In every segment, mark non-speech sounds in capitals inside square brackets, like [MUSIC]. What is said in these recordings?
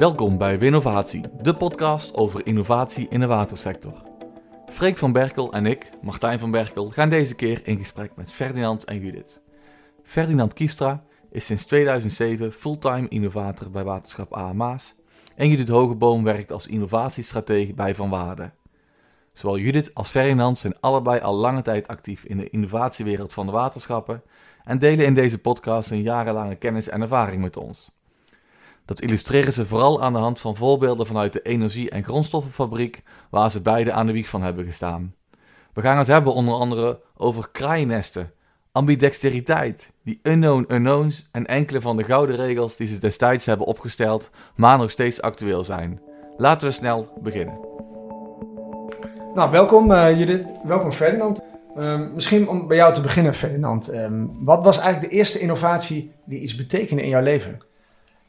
Welkom bij Winnovatie, de podcast over innovatie in de watersector. Freek van Berkel en ik, Martijn van Berkel, gaan deze keer in gesprek met Ferdinand en Judith. Ferdinand Kiestra is sinds 2007 fulltime innovator bij Waterschap AMA's en Judith Hogeboom werkt als innovatiestratege bij Van Waarde. Zowel Judith als Ferdinand zijn allebei al lange tijd actief in de innovatiewereld van de waterschappen en delen in deze podcast hun jarenlange kennis en ervaring met ons. Dat illustreren ze vooral aan de hand van voorbeelden vanuit de energie- en grondstoffenfabriek, waar ze beide aan de wieg van hebben gestaan. We gaan het hebben onder andere over kraaiennesten, ambidexteriteit, die unknown unknowns en enkele van de gouden regels die ze destijds hebben opgesteld, maar nog steeds actueel zijn. Laten we snel beginnen. Nou, welkom uh, Judith, welkom Ferdinand. Um, misschien om bij jou te beginnen, Ferdinand. Um, wat was eigenlijk de eerste innovatie die iets betekende in jouw leven?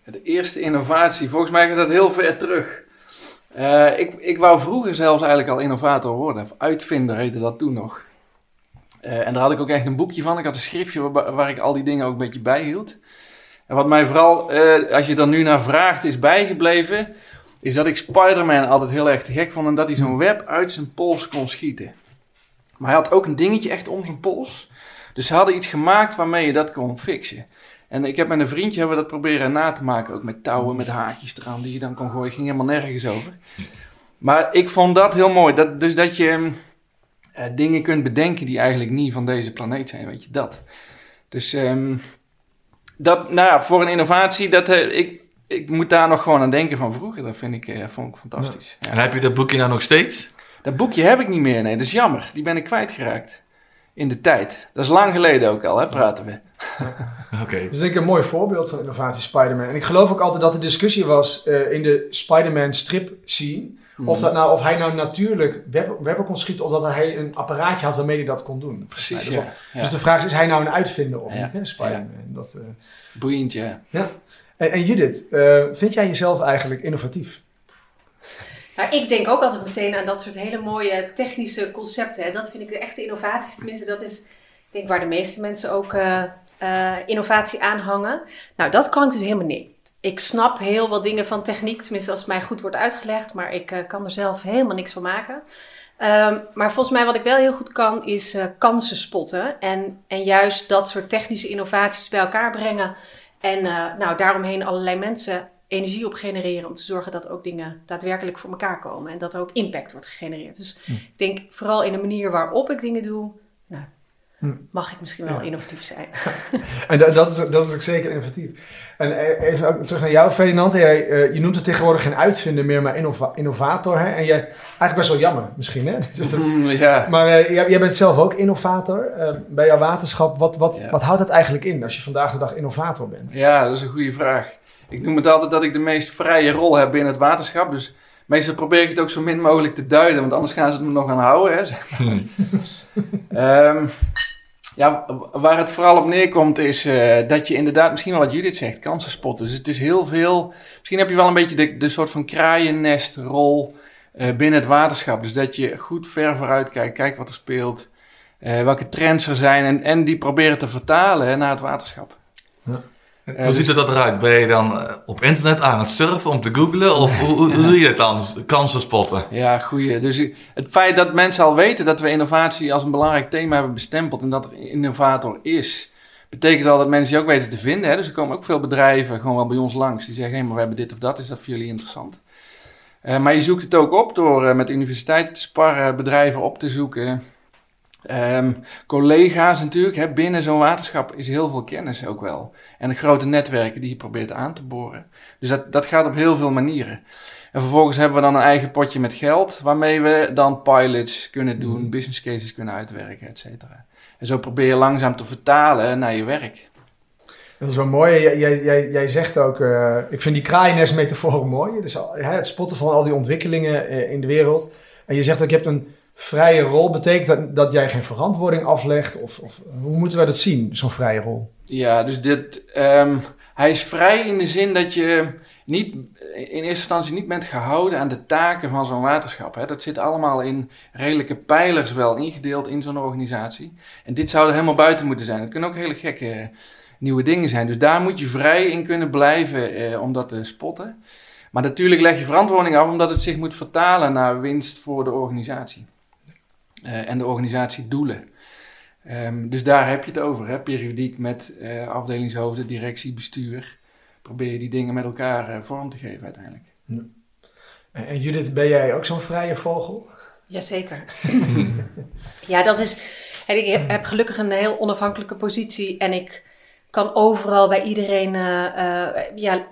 De eerste innovatie, volgens mij gaat dat heel ver terug. Uh, ik, ik wou vroeger zelfs eigenlijk al innovator worden, of uitvinder heette dat toen nog. Uh, en daar had ik ook echt een boekje van. Ik had een schriftje waar, ik al die dingen ook een beetje bijhield. En wat mij vooral, uh, als je er nu naar vraagt, is bijgebleven, is dat ik Spider-Man altijd heel erg te gek vond en dat hij zo'n web uit zijn pols kon schieten. Maar hij had ook een dingetje echt om zijn pols. Dus ze hadden iets gemaakt waarmee je dat kon fixen. En ik heb met een vriendje hebben we dat proberen na te maken. Ook met touwen, met haakjes eraan die je dan kon gooien. Ging helemaal nergens over. Maar ik vond dat heel mooi. Dat, dus dat je uh, dingen kunt bedenken die eigenlijk niet van deze planeet zijn. Weet je, dat. Dus um, dat, nou ja, voor een innovatie, dat, uh, ik, ik moet daar nog gewoon aan denken van vroeger. Dat vind ik, uh, vond ik fantastisch. Ja. En heb je dat boekje nou nog steeds? Dat boekje heb ik niet meer, nee. Dat is jammer. Die ben ik kwijtgeraakt. In de tijd. Dat is lang geleden ook al, hè, praten we. Oké. Okay. Dat is denk ik een mooi voorbeeld van innovatie Spider-Man. En ik geloof ook altijd dat de discussie was uh, in de Spider-Man strip scene. Mm. Of, dat nou, of hij nou natuurlijk web, webben kon schieten of dat hij een apparaatje had waarmee hij dat kon doen. Precies, dus, ja. dus de vraag is, is hij nou een uitvinder of ja. niet, hè, Spider-Man? Dat, uh... Boeiend, ja. ja. En, en Judith, uh, vind jij jezelf eigenlijk innovatief? Nou, ik denk ook altijd meteen aan dat soort hele mooie technische concepten. Hè. Dat vind ik de echte innovaties. Tenminste, dat is, ik denk waar de meeste mensen ook uh, uh, innovatie aanhangen. Nou, dat kan ik dus helemaal niet. Ik snap heel wat dingen van techniek, tenminste als het mij goed wordt uitgelegd, maar ik uh, kan er zelf helemaal niks van maken. Um, maar volgens mij wat ik wel heel goed kan, is kansen spotten. En, en juist dat soort technische innovaties bij elkaar brengen. En nou, daaromheen allerlei mensen energie op genereren om te zorgen dat ook dingen daadwerkelijk voor elkaar komen en dat er ook impact wordt gegenereerd. Dus hm. ik denk vooral in de manier waarop ik dingen doe. Mag ik misschien wel ja. innovatief zijn. [LAUGHS] en dat, dat, is, dat is ook zeker innovatief. En even ook terug naar jou, Ferdinand. Jij, uh, je noemt het tegenwoordig geen uitvinder meer, maar innova innovator. Hè? En jij, eigenlijk best wel jammer misschien, hè? [LAUGHS] Dus dat, mm, ja. Maar uh, jij, jij, bent zelf ook innovator uh, bij jouw waterschap. Wat, wat, ja. wat houdt dat eigenlijk in als je vandaag de dag innovator bent? Ja, dat is een goede vraag. Ik noem het altijd dat ik de meest vrije rol heb binnen het waterschap. Dus meestal probeer ik het ook zo min mogelijk te duiden, want anders gaan ze het me nog aan houden. Hè, zeg maar. um, ja, waar het vooral op neerkomt is uh, dat je inderdaad, misschien wel wat Judith zegt, kansen spotten. Dus het is heel veel, misschien heb je wel een beetje de, de soort van kraaiennestrol uh, binnen het waterschap. Dus dat je goed ver vooruit kijkt, kijkt wat er speelt, uh, welke trends er zijn en, en die proberen te vertalen naar het waterschap. Ja. Hoe ziet er dat eruit? Ben je dan uh, op internet aan het surfen om te googlen? Of hoe, hoe, hoe [LAUGHS] doe je het dan? Kansen spotten? Ja, goeie. Dus het feit dat mensen al weten dat we innovatie als een belangrijk thema hebben bestempeld en dat er innovator is, betekent al dat mensen je ook weten te vinden. Hè? Dus er komen ook veel bedrijven gewoon wel bij ons langs die zeggen: hé, hey, maar we hebben dit of dat, is dat voor jullie interessant? Uh, maar je zoekt het ook op door met universiteiten te sparren, bedrijven op te zoeken. Um, collega's natuurlijk, hè, binnen zo'n waterschap is heel veel kennis ook wel. En de grote netwerken die je probeert aan te boren. Dus dat, dat gaat op heel veel manieren. En vervolgens hebben we dan een eigen potje met geld, waarmee we dan pilots kunnen doen, business cases kunnen uitwerken, et cetera. En zo probeer je langzaam te vertalen naar je werk. Dat is wel mooi. Jij, jij, jij zegt ook, uh, ik vind die kraaiennest-metafoor mooi. Dus het spotten van al die ontwikkelingen uh, in de wereld. En je zegt ook, je hebt een vrije rol betekent dat, dat jij geen verantwoording aflegt? Of, of hoe moeten we dat zien, zo'n vrije rol? Ja, dus dit, um, hij is vrij in de zin dat je niet, in eerste instantie niet bent gehouden aan de taken van zo'n waterschap. Hè. Dat zit allemaal in redelijke pijlers wel ingedeeld in zo'n organisatie. En dit zou er helemaal buiten moeten zijn. Het kunnen ook hele gekke nieuwe dingen zijn. Dus daar moet je vrij in kunnen blijven eh, om dat te spotten. Maar natuurlijk leg je verantwoording af omdat het zich moet vertalen naar winst voor de organisatie. Eh, en de organisatiedoelen. Ehm, dus daar heb je het over, hè? periodiek met uh, afdelingshoofden, directie, bestuur. Probeer je die dingen met elkaar uh, vorm te geven uiteindelijk. Ja. En Judith, ben jij ook zo'n vrije vogel? Jazeker. [LAUGHS] ja, dat is. ik heb gelukkig een heel onafhankelijke positie en ik kan overal bij iedereen. ja,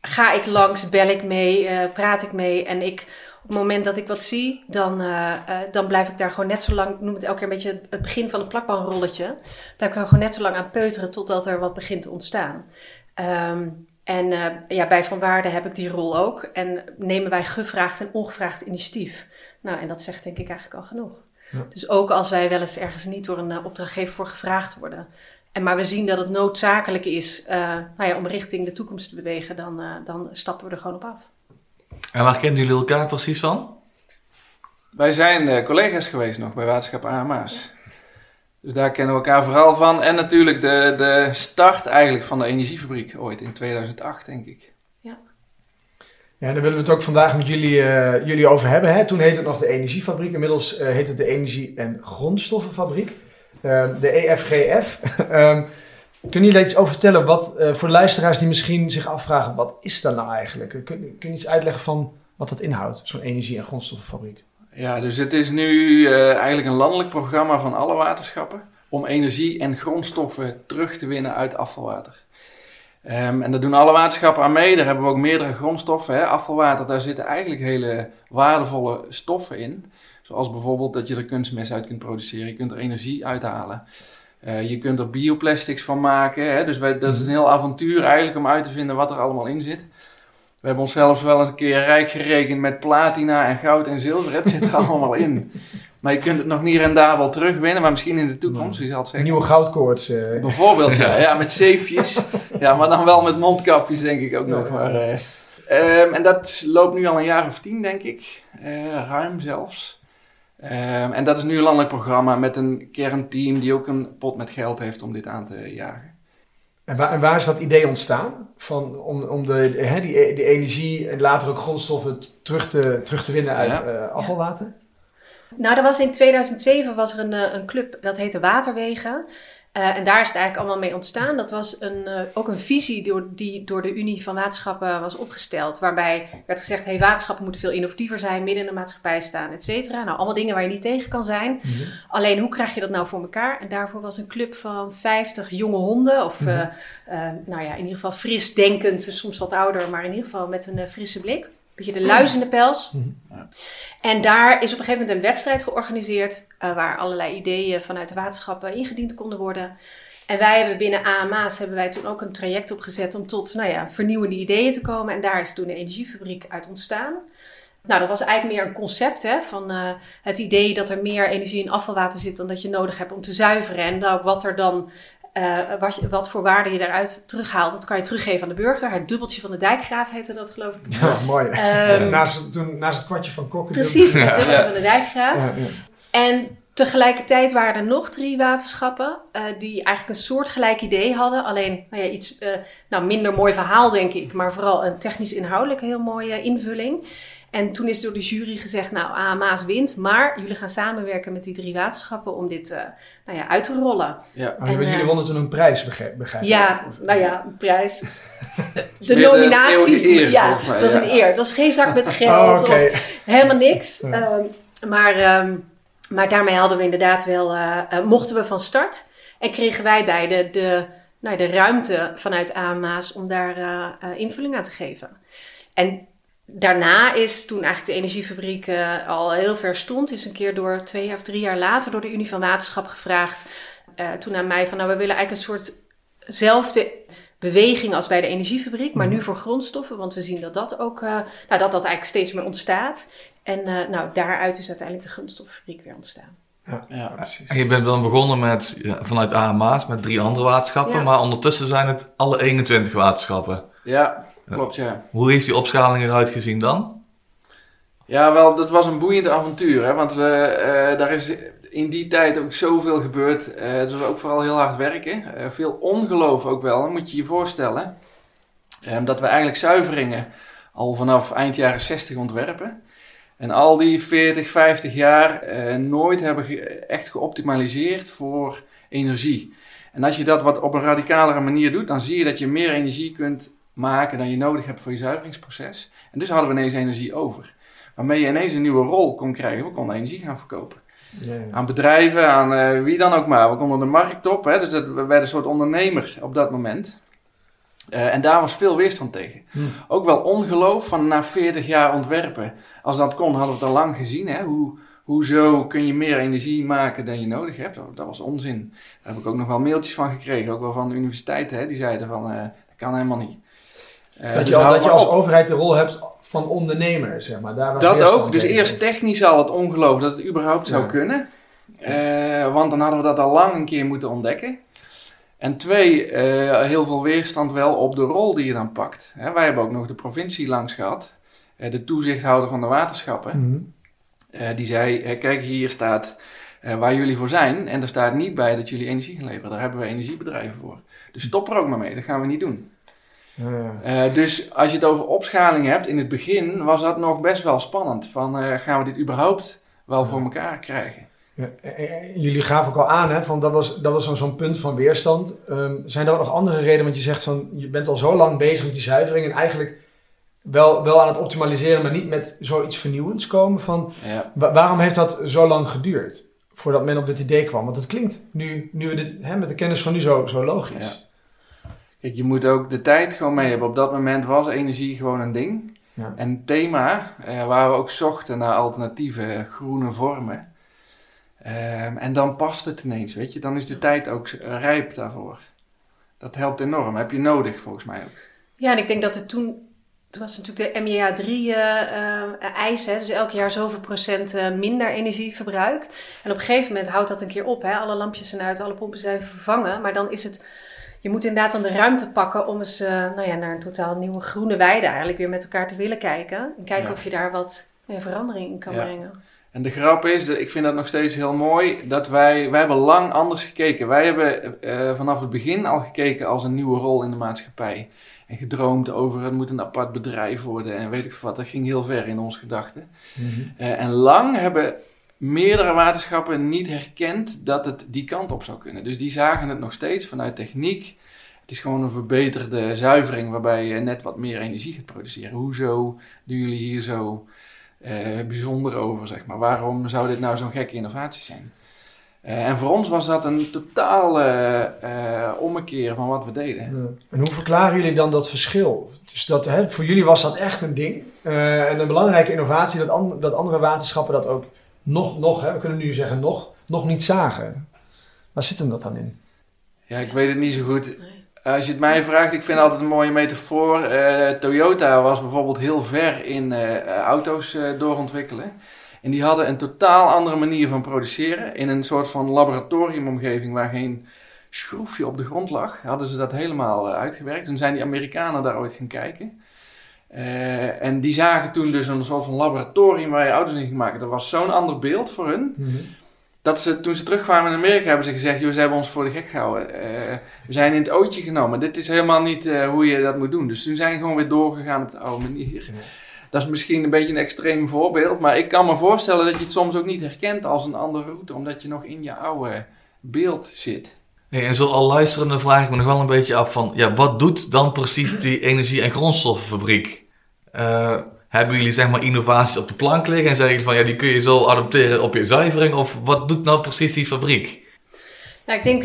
ga ik langs, bel ik mee, praat ik mee en ik op het moment dat ik wat zie, dan, uh, uh, dan blijf ik daar gewoon net zo lang, ik noem het elke keer een beetje het begin van het plakbanrolletje, blijf ik er gewoon net zo lang aan peuteren totdat er wat begint te ontstaan. Um, en uh, ja, bij Van Waarde heb ik die rol ook. En nemen wij gevraagd en ongevraagd initiatief. Nou, en dat zegt denk ik eigenlijk al genoeg. Ja. Dus ook als wij wel eens ergens niet door een opdrachtgever voor gevraagd worden. En maar we zien dat het noodzakelijk is nou ja, om richting de toekomst te bewegen, dan, dan stappen we er gewoon op af. En waar kennen jullie elkaar precies van? Wij zijn uh, collega's geweest nog bij Waterschap AMA's. Dus daar kennen we elkaar vooral van. En natuurlijk de, de start eigenlijk van de energiefabriek ooit in 2008, denk ik. Ja. Ja, daar willen we het ook vandaag met jullie, uh, jullie over hebben. Hè? Toen heette het nog de Energiefabriek. Inmiddels uh, heet het de Energie- en Grondstoffenfabriek. de EFGF. [LAUGHS] Kun je iets over vertellen? Wat, uh, voor de luisteraars die misschien zich afvragen, wat is dat nou eigenlijk? Kun, kun je iets uitleggen van wat dat inhoudt, zo'n energie- en grondstoffenfabriek? Ja, dus het is nu uh, eigenlijk een landelijk programma van alle waterschappen om energie en grondstoffen terug te winnen uit afvalwater. Um, en daar doen alle waterschappen aan mee. Daar hebben we ook meerdere grondstoffen. Hè. Afvalwater, daar zitten eigenlijk hele waardevolle stoffen in. Zoals bijvoorbeeld dat je er kunstmest uit kunt produceren. Je kunt er energie uithalen. Uh, je kunt er bioplastics van maken. Hè? Dus wij, dat is een heel avontuur eigenlijk om uit te vinden wat er allemaal in zit. We hebben onszelf wel een keer rijk gerekend met platina en goud en zilver. Het zit er [LAUGHS] allemaal in. Maar je kunt het nog niet rendabel terugwinnen, maar misschien in de toekomst. Wie zal het zeggen? Nieuwe goudkoorts. Uh. Bijvoorbeeld, [LAUGHS] ja. ja. Met zeefjes. ja, maar dan wel met mondkapjes, denk ik ook nog. Maar, uh, um, en dat loopt nu al een jaar of tien, denk ik. ruim zelfs. Um, en dat is nu een landelijk programma met een kernteam die ook een pot met geld heeft om dit aan te jagen. En waar, en waar is dat idee ontstaan? Van, om om de, hè, die, die energie en later ook grondstoffen terug te, terug te winnen uit ja. uh, afvalwater? Nou, er was in 2007 was er een, een club, dat heette Waterwegen. Uh, en daar is het eigenlijk allemaal mee ontstaan. Dat was een, uh, ook een visie door, die door de Unie van Waterschappen was opgesteld. Waarbij werd gezegd, hey, waterschappen moeten veel innovatiever zijn, midden in de maatschappij staan, et cetera. Nou, allemaal dingen waar je niet tegen kan zijn. Mm -hmm. Alleen, hoe krijg je dat nou voor elkaar? En daarvoor was een club van 50 jonge honden. Of, mm -hmm. uh, nou ja, in ieder geval fris denkend, soms wat ouder, maar in ieder geval met een frisse blik beetje de luis in de pels. Ja. En daar is op een gegeven moment een wedstrijd georganiseerd. Uh, waar allerlei ideeën vanuit de waterschappen ingediend konden worden. En wij hebben binnen AMA's hebben wij toen ook een traject opgezet om tot nou ja, vernieuwende ideeën te komen. En daar is toen de energiefabriek uit ontstaan. Nou, dat was eigenlijk meer een concept hè, van uh, het idee dat er meer energie in afvalwater zit dan dat je nodig hebt om te zuiveren. En nou, wat er dan uh, wat, wat, voor waarde je daaruit terughaalt, dat kan je teruggeven aan de burger. Het dubbeltje van de dijkgraaf heette dat, geloof ik. Ja, mooi. Um, naast, toen, naast het kwartje van Kokken. Precies, het dubbeltje ja. van de dijkgraaf. Ja, en tegelijkertijd waren er nog drie waterschappen uh, die eigenlijk een soortgelijk idee hadden. Alleen nou ja, iets uh, nou, minder mooi verhaal, denk ik, maar vooral een technisch-inhoudelijk heel mooie invulling. En toen is door de jury gezegd, nou, AMA's wint, maar jullie gaan samenwerken met die drie waterschappen om dit uh, nou ja, uit te rollen. Ja, en, jullie uh, wonnen toen een prijs, begrijp, Ja, of, nou ja, een prijs. [LAUGHS] de nominatie, de eer, ja, het was ja. een eer. Het was geen zak met [LAUGHS] geld oh, okay. of helemaal niks. Ja. Um, maar, um, maar daarmee hadden we inderdaad wel, uh, mochten we van start en kregen wij bij de, de, nou, de ruimte vanuit AMA's om daar invulling aan te geven. En daarna is toen eigenlijk de energiefabriek uh, al heel ver stond, is een keer door twee of drie jaar later door de Unie van Waterschap gevraagd. Uh, toen aan mij van nou we willen eigenlijk een soortzelfde beweging als bij de energiefabriek, maar nu voor grondstoffen, want we zien dat dat ook, uh, nou dat dat eigenlijk steeds meer ontstaat. En nou daaruit is uiteindelijk de grondstoffenfabriek weer ontstaan. Ja, ja, precies. En je bent dan begonnen met, ja, vanuit AMA's met drie andere waterschappen, ja. maar ondertussen zijn het alle 21 waterschappen. Ja, Klopt, ja. Hoe heeft die opschaling eruit gezien dan? Ja, wel, dat was een boeiend avontuur. Hè? Want we, uh, daar is in die tijd ook zoveel gebeurd. Uh, het was ook vooral heel hard werken. Uh, veel ongeloof ook wel, moet je je voorstellen. dat we eigenlijk zuiveringen al vanaf eind jaren 60 ontwerpen. En al die 40, 50 jaar eh, nooit hebben ge- echt geoptimaliseerd voor energie. En als je dat wat op een radicalere manier doet, dan zie je dat je meer energie kunt maken dan je nodig hebt voor je zuiveringsproces. En dus hadden we ineens energie over. Waarmee je ineens een nieuwe rol kon krijgen. We konden energie gaan verkopen. Ja, ja. Aan bedrijven, aan eh, wie dan ook maar. We konden de markt op. Hè? Dus dat, we werden een soort ondernemer op dat moment. Eh, en daar was veel weerstand tegen. Hm. Ook wel ongeloof van na 40 jaar ontwerpen. Als dat kon, hadden we het al lang gezien. Hè? Hoe, hoezo kun je meer energie maken dan je nodig hebt? Dat, dat was onzin. Daar heb ik ook nog wel mailtjes van gekregen. Ook wel van universiteiten. Hè? Die zeiden van, eh, dat kan helemaal niet. Eh, Dat dus je, al- hou dat je als op. overheid de rol hebt van ondernemer, zeg maar. Daar was Dat ook. Dus tegen. eerst technisch al het ongeloof dat het überhaupt zou Ja. kunnen. Eh, want dan hadden we dat al lang een keer moeten ontdekken. En twee, eh, heel veel weerstand wel op de rol die je dan pakt. Hè, wij hebben ook nog de provincie langs gehad. Eh, de toezichthouder van de waterschappen. Mhm. Eh, die zei, kijk hier staat eh, waar jullie voor zijn. En er staat niet bij dat jullie energie gaan leveren. Daar hebben we energiebedrijven voor. Dus stop er ook maar mee. Dat gaan we niet doen. Ja. Eh, dus als je het over opschaling hebt, in het begin was dat nog best wel spannend. Van eh, gaan we dit überhaupt wel voor elkaar krijgen? Ja, en jullie gaven ook al aan, hè, van dat was, dat was zo'n punt van weerstand. Ehm, zijn er ook nog andere redenen? Want je zegt van, je bent al zo lang bezig met die zuivering en eigenlijk wel, wel aan het optimaliseren, maar niet met zoiets vernieuwends komen. Van, wa- waarom heeft dat zo lang geduurd voordat men op dit idee kwam? Want het klinkt nu, nu we dit, hè, met de kennis van nu zo, zo logisch. Kijk, je moet ook de tijd gewoon mee hebben. Op dat moment was energie gewoon een ding. Ja. En het thema, eh, waar we ook zochten naar alternatieve eh, groene vormen. Ehm, en dan past het ineens, weet je. Dan is de tijd ook eh, rijp daarvoor. Dat helpt enorm. Heb je nodig, volgens mij ook. Ja, en ik denk dat er toen, toen was natuurlijk de MEA3-eis, dus elk jaar zoveel procent eh, minder energieverbruik. En op een gegeven moment houdt dat een keer op. Hè? Alle lampjes zijn uit, alle pompen zijn vervangen. Maar dan is het, je moet inderdaad dan de ruimte pakken om eens eh, nou ja, naar een totaal nieuwe groene weide eigenlijk weer met elkaar te willen kijken. En kijken Ja. of je daar wat ja, verandering in kan Ja. brengen. En de grap is, dat- ik vind dat nog steeds heel mooi, dat wij, wij hebben lang anders gekeken. Wij hebben eh, vanaf het begin al gekeken als een nieuwe rol in de maatschappij. En gedroomd over het moet een apart bedrijf worden en weet ik veel wat. Dat ging heel ver in onze gedachten. Mhm. Eh, en lang hebben meerdere waterschappen niet herkend dat het die kant op zou kunnen. Dus die zagen het nog steeds vanuit techniek. Het is gewoon een verbeterde zuivering waarbij je net wat meer energie gaat produceren. Hoezo doen jullie hier zo eh, bijzonder over, zeg maar? Waarom zou dit nou zo'n gekke innovatie zijn? Eh, en voor ons was dat een totale eh, ommekeer van wat we deden. En hoe verklaren jullie dan dat verschil? Dus dat, hè, voor jullie was dat echt een ding. En een belangrijke innovatie dat, dat andere waterschappen dat ook nog, nog hè, we kunnen nu zeggen nog, nog niet zagen. Waar zit hem dat dan in? Ja, ik weet het niet zo goed. Nee. Als je het mij vraagt, ik vind altijd een mooie metafoor. Eh, Toyota was bijvoorbeeld heel ver in eh, auto's eh, doorontwikkelen. En die hadden een totaal andere manier van produceren. In een soort van laboratoriumomgeving waar geen schroefje op de grond lag, hadden ze dat helemaal eh, uitgewerkt. Toen zijn die Amerikanen daar ooit gaan kijken. Eh, en die zagen toen dus een soort van laboratorium waar je auto's in ging maken. Dat was zo'n ander beeld voor hun. Dat ze, toen ze terugkwamen in Amerika, hebben ze gezegd: joh, ze hebben ons voor de gek gehouden. Eh, we zijn in het ootje genomen. Dit is helemaal niet eh, hoe je dat moet doen. Dus toen zijn ze gewoon weer doorgegaan op de oude manier. Dat is misschien een beetje een extreem voorbeeld. Maar ik kan me voorstellen dat je het soms ook niet herkent als een andere route. Omdat je nog in je oude beeld zit. Nee, en zo al luisterende vraag ik me nog wel een beetje af van, ja, wat doet dan precies die [CLEARS THROAT] energie- en grondstoffenfabriek? Eh, hebben jullie zeg maar innovaties op de plank liggen en zeggen van, ja, die kun je zo adopteren op je zuivering? Of wat doet nou precies die fabriek? Ja, ik denk,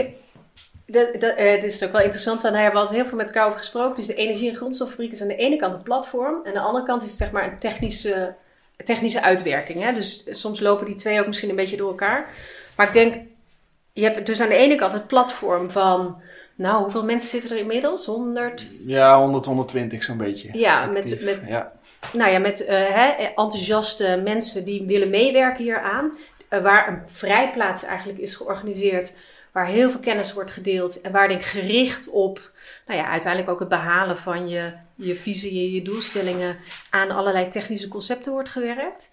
dat, dat, eh, dit is ook wel interessant, want daar hebben we altijd heel veel met elkaar over gesproken. Dus de energie- en grondstoffabriek is aan de ene kant een platform. En aan de andere kant is het zeg maar een technische, technische uitwerking. Hè? Dus soms lopen die twee ook misschien een beetje door elkaar. Maar ik denk, je hebt dus aan de ene kant het platform van, nou, hoeveel mensen zitten er inmiddels? 100? Ja, 100, 120 zo'n beetje. Ja, met, Actief. met Ja. nou ja, met eh, hè, enthousiaste mensen die willen meewerken hieraan. Eh, waar een vrijplaats eigenlijk is georganiseerd. Waar heel veel kennis wordt gedeeld. En waar denk ik gericht op nou ja, uiteindelijk ook het behalen van je, je visie je doelstellingen aan allerlei technische concepten wordt gewerkt.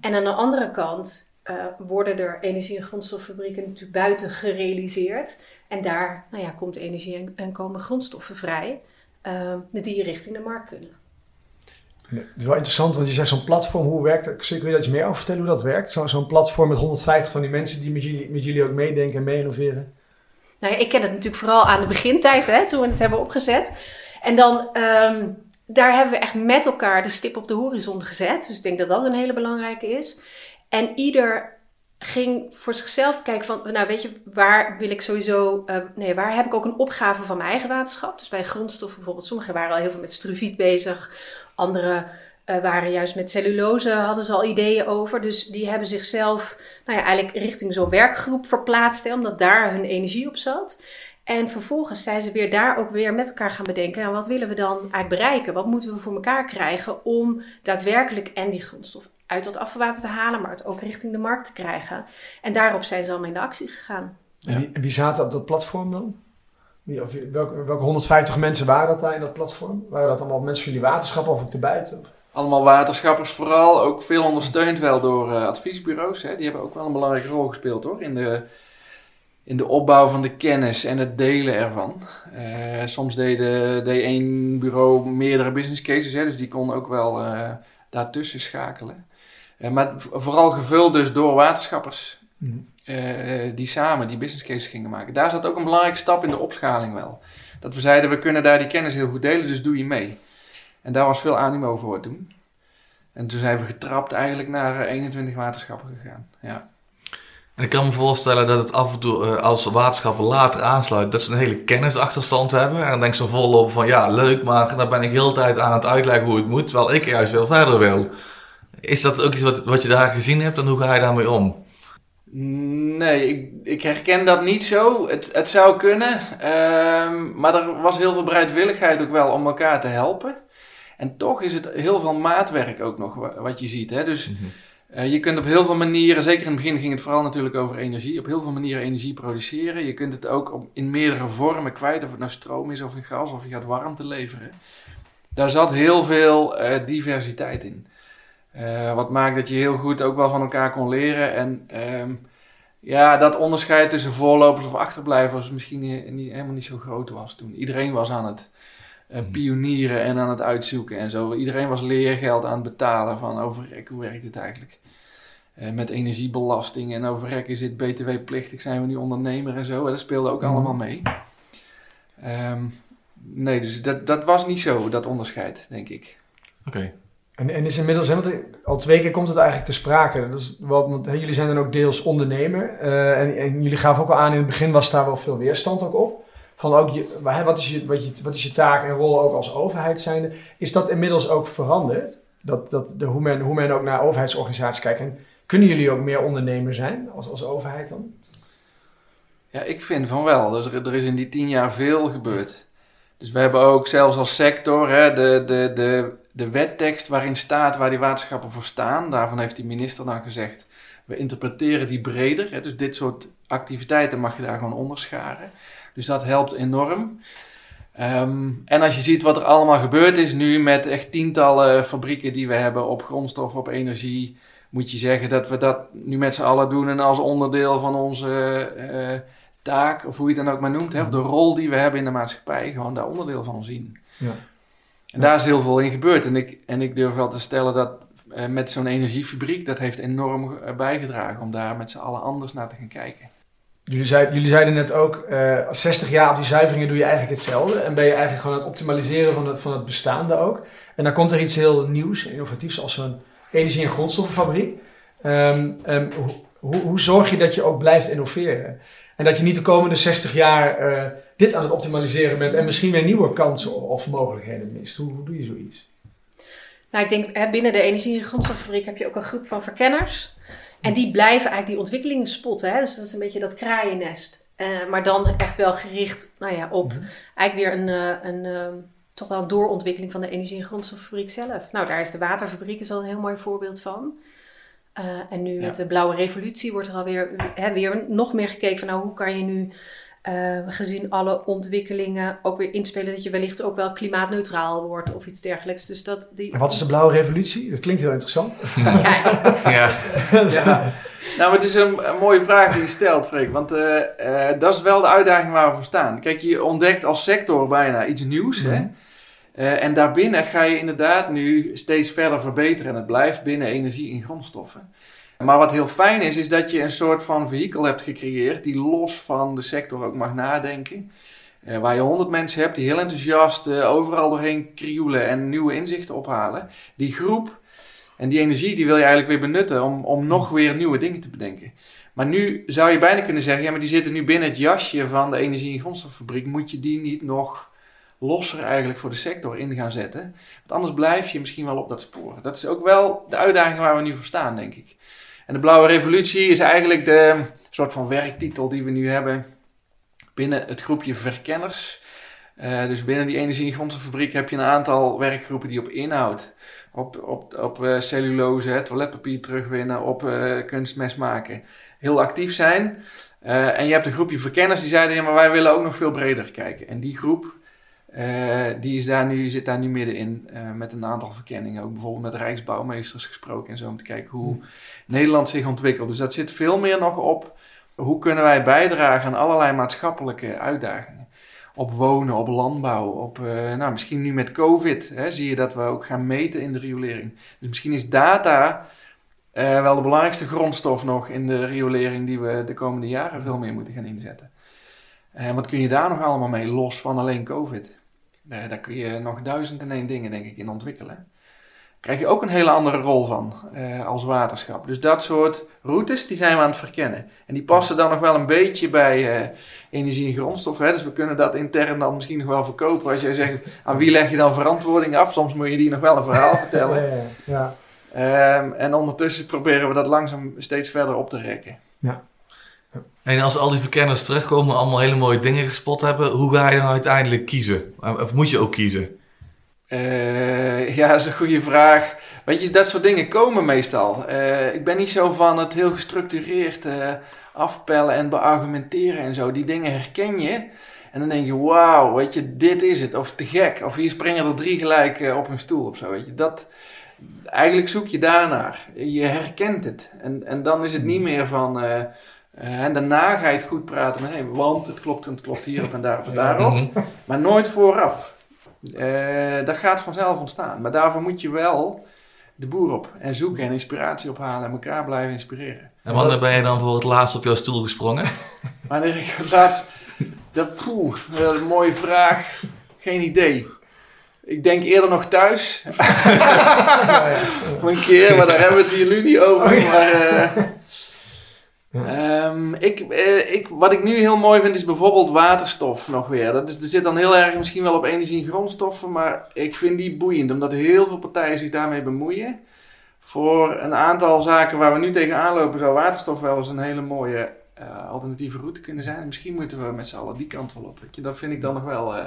En aan de andere kant eh, worden er energie- en grondstoffabrieken natuurlijk buiten gerealiseerd. En daar nou ja, komt energie en, en komen grondstoffen vrij. eh, die richting de markt kunnen. Nee, het is wel interessant, want je zegt zo'n platform, hoe werkt dat? Kun je daar iets meer over vertellen hoe dat werkt? Zo- Zo'n platform met 150 van die mensen die met jullie, met jullie ook meedenken en mee innoveren. Nou ja, ik ken het natuurlijk vooral aan de begintijd, hè, toen we het hebben opgezet. En dan, ehm, daar hebben we echt met elkaar de stip op de horizon gezet. Dus ik denk dat dat een hele belangrijke is. En ieder ging voor zichzelf kijken van, nou weet je, waar wil ik sowieso, eh, nee, waar heb ik ook een opgave van mijn eigen waterschap? Dus bij grondstoffen bijvoorbeeld, sommigen waren al heel veel met struviet bezig, anderen eh, waren juist met cellulose, hadden ze al ideeën over. Dus die hebben zichzelf, nou ja, eigenlijk richting zo'n werkgroep verplaatst, hè, omdat daar hun energie op zat. En vervolgens zijn ze weer daar ook weer met elkaar gaan bedenken. Nou, wat willen we dan eigenlijk bereiken? Wat moeten we voor elkaar krijgen om daadwerkelijk en die grondstof uit dat afvalwater te halen, maar het ook richting de markt te krijgen? En daarop zijn ze allemaal in de actie gegaan. En wie, en wie zaten op dat platform dan? Wie, of welke, welke 150 mensen waren dat daar in dat platform? Waren dat allemaal mensen van jullie waterschap of ook erbuiten? Allemaal waterschappers vooral, ook veel ondersteund wel door eh, adviesbureaus. Hè. Die hebben ook wel een belangrijke rol gespeeld hoor, in de, in de opbouw van de kennis en het delen ervan. Eh, soms deden, deed één bureau meerdere business cases, hè, dus die kon ook wel eh, daartussen schakelen. Eh, maar vooral gevuld dus door waterschappers eh, die samen die business cases gingen maken. Daar zat ook een belangrijke stap in de opschaling wel. Dat we zeiden, we kunnen daar die kennis heel goed delen, dus doe je mee. En daar was veel animo voor toen. En toen zijn we getrapt eigenlijk naar eh, 21 waterschappen gegaan. Ja. En ik kan me voorstellen dat het af en toe eh, als waterschappen later aansluit, dat ze een hele kennisachterstand hebben. En dan denk ze volop van ja, leuk, maar dan ben ik heel de tijd aan het uitleggen hoe het moet, terwijl ik juist veel verder wil. Is dat ook iets wat, wat je daar gezien hebt en hoe ga je daarmee om? Nee, ik, ik herken dat niet zo. Het, het zou kunnen. ehm, maar er was heel veel bereidwilligheid ook wel om elkaar te helpen. En toch is het heel veel maatwerk ook nog wa- wat je ziet. Hè? Dus eh, je kunt op heel veel manieren, zeker in het begin ging het vooral natuurlijk over energie, op heel veel manieren energie produceren. Je kunt het ook op, in meerdere vormen kwijt, of het nou stroom is of in gas of je gaat warmte leveren. Daar zat heel veel eh, diversiteit in. Eh, wat maakt dat je heel goed ook wel van elkaar kon leren. En ehm, ja, dat onderscheid tussen voorlopers of achterblijvers misschien niet, niet- helemaal niet zo groot was toen. Iedereen was aan het eh, pionieren en aan het uitzoeken en zo. Iedereen was leergeld aan het betalen van overrek, hoe werkt dit eigenlijk? Eh, met energiebelasting en overrek is dit btw-plichtig, zijn we nu ondernemer en zo. Dat speelde ook Mhm. allemaal mee. Ehm, nee, dus dat, dat was niet zo, dat onderscheid, denk ik. Oké. En, en is inmiddels, al twee keer komt het eigenlijk te sprake. Dat is want, jullie zijn dan ook deels ondernemer. eh, en, jullie gaven ook al aan, in het begin was daar wel veel weerstand ook op. Van ook, wat, is je, wat, is je taak en rol ook als overheid zijnde? Is dat inmiddels ook veranderd? Dat, dat de, hoe, men, hoe men ook naar overheidsorganisaties kijkt. En kunnen jullie ook meer ondernemer zijn als, als overheid dan? Ja, ik vind van wel. Er, er is in die tien jaar veel gebeurd. Dus we hebben ook zelfs als sector hè, de, de, de, de wettekst waarin staat waar die waterschappen voor staan. Daarvan heeft die minister dan gezegd, we interpreteren die breder. Hè, dus dit soort activiteiten mag je daar gewoon onderscharen. Dus dat helpt enorm. Ehm, en als je ziet wat er allemaal gebeurd is nu met echt tientallen fabrieken die we hebben op grondstof, op energie, moet je zeggen dat we dat nu met z'n allen doen en als onderdeel van onze eh, taak, of hoe je het dan ook maar noemt, hè, of de rol die we hebben in de maatschappij, gewoon daar onderdeel van zien. Ja. En daar is heel veel in gebeurd. En ik, en ik durf wel te stellen dat eh, met zo'n energiefabriek, dat heeft enorm eh, bijgedragen om daar met z'n allen anders naar te gaan kijken. Jullie, jullie zeiden net ook, eh 60 jaar op die zuiveringen doe je eigenlijk hetzelfde. En ben je eigenlijk gewoon aan het optimaliseren van het, van het bestaande ook. En dan komt er iets heel nieuws, innovatiefs, als zo'n energie- en grondstoffenfabriek. Ehm, ehm, hoe, hoe, zorg je dat je ook blijft innoveren? En dat je niet de komende 60 jaar eh, dit aan het optimaliseren bent en misschien weer nieuwe kansen of, mogelijkheden mist. Hoe, hoe doe je zoiets? Nou, ik denk hè, binnen de energie- en grondstoffabriek heb je ook een groep van verkenners. En die blijven eigenlijk die ontwikkelingen spotten. Hè? Dus dat is een beetje dat kraaiennest. Eh, maar dan echt wel gericht nou ja, op eigenlijk weer een, eh, een, eh, toch wel een doorontwikkeling van de energie- en grondstoffabriek zelf. Nou, daar is de waterfabriek is al een heel mooi voorbeeld van. En nu met de blauwe revolutie wordt er alweer hè, weer nog meer gekeken van nou, hoe kan je nu eh, gezien alle ontwikkelingen ook weer inspelen dat je wellicht ook wel klimaatneutraal wordt of iets dergelijks. Dus dat die, En wat is de blauwe revolutie? Dat klinkt heel interessant. Ja, [LAUGHS] Ja. Ja. Nou, maar het is een, een mooie vraag die je stelt, Freek. Want eh, eh, dat is wel de uitdaging waar we voor staan. Kijk, je ontdekt als sector bijna iets nieuws. Hè? Mhm. Eh, en daarbinnen ga je inderdaad nu steeds verder verbeteren en het blijft binnen energie en grondstoffen. Maar wat heel fijn is, is dat je een soort van vehikel hebt gecreëerd die los van de sector ook mag nadenken. Uh, waar je honderd mensen hebt die heel enthousiast uh, overal doorheen krioelen en nieuwe inzichten ophalen. Die groep en die energie die wil je eigenlijk weer benutten om, om nog weer nieuwe dingen te bedenken. Maar nu zou je bijna kunnen zeggen, ja maar die zitten nu binnen het jasje van de energie- en grondstoffabriek. Moet je die niet nog losser eigenlijk voor de sector in gaan zetten? Want anders blijf je misschien wel op dat spoor. Dat is ook wel de uitdaging waar we nu voor staan, denk ik. En de Blauwe Revolutie is eigenlijk de soort van werktitel die we nu hebben binnen het groepje verkenners. Uh, dus binnen die energie- en heb je een aantal werkgroepen die op inhoud, op, op, op uh, cellulose, toiletpapier terugwinnen, op uh, kunstmest maken, heel actief zijn. en je hebt een groepje verkenners die zeiden, ja, maar wij willen ook nog veel breder kijken. En die groep, die is daar nu, zit daar nu middenin met een aantal verkenningen. Ook bijvoorbeeld met rijksbouwmeesters gesproken en zo, om te kijken hoe Nederland zich ontwikkelt. Dus dat zit veel meer nog op hoe kunnen wij bijdragen aan allerlei maatschappelijke uitdagingen? Op wonen, op landbouw, op, uh, nou, misschien nu met COVID hè, zie je dat we ook gaan meten in de riolering. Dus misschien is data wel de belangrijkste grondstof nog in de riolering die we de komende jaren veel meer moeten gaan inzetten. En wat kun je daar nog allemaal mee, los van alleen COVID? Daar kun je nog duizend en één dingen, denk ik, in ontwikkelen krijg je ook een hele andere rol van uh, als waterschap. Dus dat soort routes, die zijn we aan het verkennen. En die passen dan nog wel een beetje bij uh, energie en grondstof. Hè? Dus we kunnen dat intern dan misschien nog wel verkopen. Als jij zegt, aan wie leg je dan verantwoording af? Soms moet je die nog wel een verhaal vertellen. [LAUGHS] Ja, ja, ja. Um, en ondertussen proberen we dat langzaam steeds verder op te rekken. Ja. En als al die verkenners terugkomen, allemaal hele mooie dingen gespot hebben, hoe ga je dan uiteindelijk kiezen? Of moet je ook kiezen? Uh, ja, dat is een goede vraag. Weet je, dat soort dingen komen meestal. Uh, ik ben niet zo van het heel gestructureerd uh, afpellen en beargumenteren en zo. Die dingen herken je. En dan denk je, wauw, weet je, dit is het. Of te gek. Of hier springen er drie gelijk op een stoel of zo, weet je. Dat, eigenlijk zoek je daarnaar. Je herkent het. En, en dan is het niet meer van... en daarna ga je het goed praten met, hey, want het klopt en het klopt hierop en daarop en daarop. Maar nooit vooraf. Uh, dat gaat vanzelf ontstaan. Maar daarvoor moet je wel de boer op en zoeken en inspiratie ophalen en elkaar blijven inspireren. En wanneer ben je dan voor het laatst op jouw stoel gesprongen? [LAUGHS] wanneer ik het laatst... Dat, poeh, een mooie vraag. Geen idee. Ik denk eerder nog thuis. [LAUGHS] ja, ja. een keer, maar daar hebben we het hier nu niet over. Maar, uh, ja. Um, ik, uh, ik, wat ik nu heel mooi vind is bijvoorbeeld waterstof nog weer. Dat is, er zit dan heel erg misschien wel op energie en grondstoffen, maar ik vind die boeiend omdat heel veel partijen zich daarmee bemoeien. Voor een aantal zaken waar we nu tegenaan lopen zou waterstof wel eens een hele mooie uh, alternatieve route kunnen zijn. En misschien moeten we met z'n allen die kant wel op. Weet je? Dat vind ik dan nog wel uh,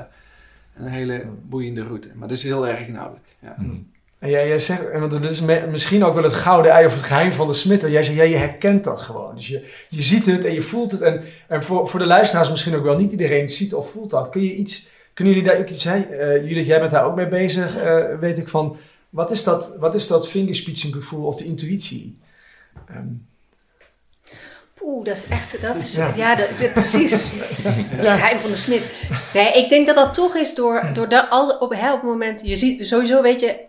een hele boeiende route. Maar dat is heel erg inhoudelijk. Ja. Mm. En jij, jij zegt, want dat is misschien ook wel het gouden ei of het geheim van de smid. Jij zegt, ja, je herkent dat gewoon. Dus je, je ziet het en je voelt het. En, en voor, voor de luisteraars misschien ook wel, niet iedereen ziet of voelt dat. Kun je iets, kunnen jullie daar ook iets zeggen? Uh, Judith, jij bent daar ook mee bezig, uh, weet ik van. Wat is dat, wat is dat vingerspitsengevoel of de intuïtie? Um. Oeh, dat is echt, dat is, ja, ja dat, dat, precies. [LAUGHS] Het geheim van de smid. Nee, ik denk dat dat toch is door, door de, als, op, hè, op het moment, je ziet, sowieso weet je,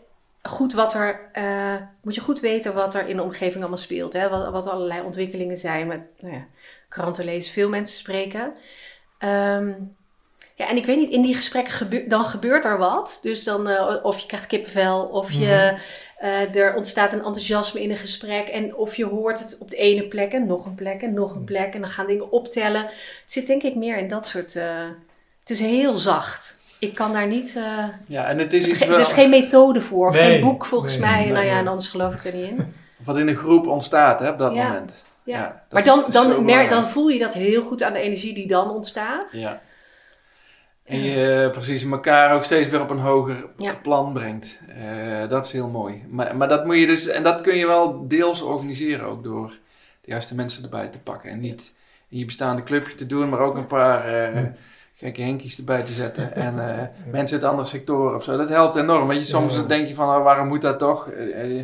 goed wat er, uh, moet je goed weten wat er in de omgeving allemaal speelt. Hè? Wat, wat allerlei ontwikkelingen zijn. Met nou ja, kranten lezen, veel mensen spreken. Um, ja, en ik weet niet, in die gesprekken gebe dan gebeurt er wat. Dus dan, uh, of je krijgt kippenvel, of je, uh, er ontstaat een enthousiasme in een gesprek. En of je hoort het op de ene plek en nog een plek en nog een plek. En dan gaan dingen optellen. Het zit denk ik meer in dat soort... het is heel zacht ik kan daar niet. Uh, ja, en het is iets wel... Er is geen methode voor, nee, geen boek volgens nee, mij. Nee, nou ja, en anders geloof ik er niet in. [LAUGHS] Wat in een groep ontstaat hè, op dat ja. moment. Ja, ja maar dan, dan, mer, dan voel je dat heel goed aan de energie die dan ontstaat. Ja. En je precies elkaar ook steeds weer op een hoger plan brengt. Uh, dat is heel mooi. Maar, maar dat moet je dus, en dat kun je wel deels organiseren ook door de juiste mensen erbij te pakken. En niet in je bestaande clubje te doen, maar ook een paar. Gekke henkies erbij te zetten. [LAUGHS] En uh, mensen uit andere sectoren of zo. Dat helpt enorm. Weet je, soms ja. denk je van oh, waarom moet dat toch? Uh,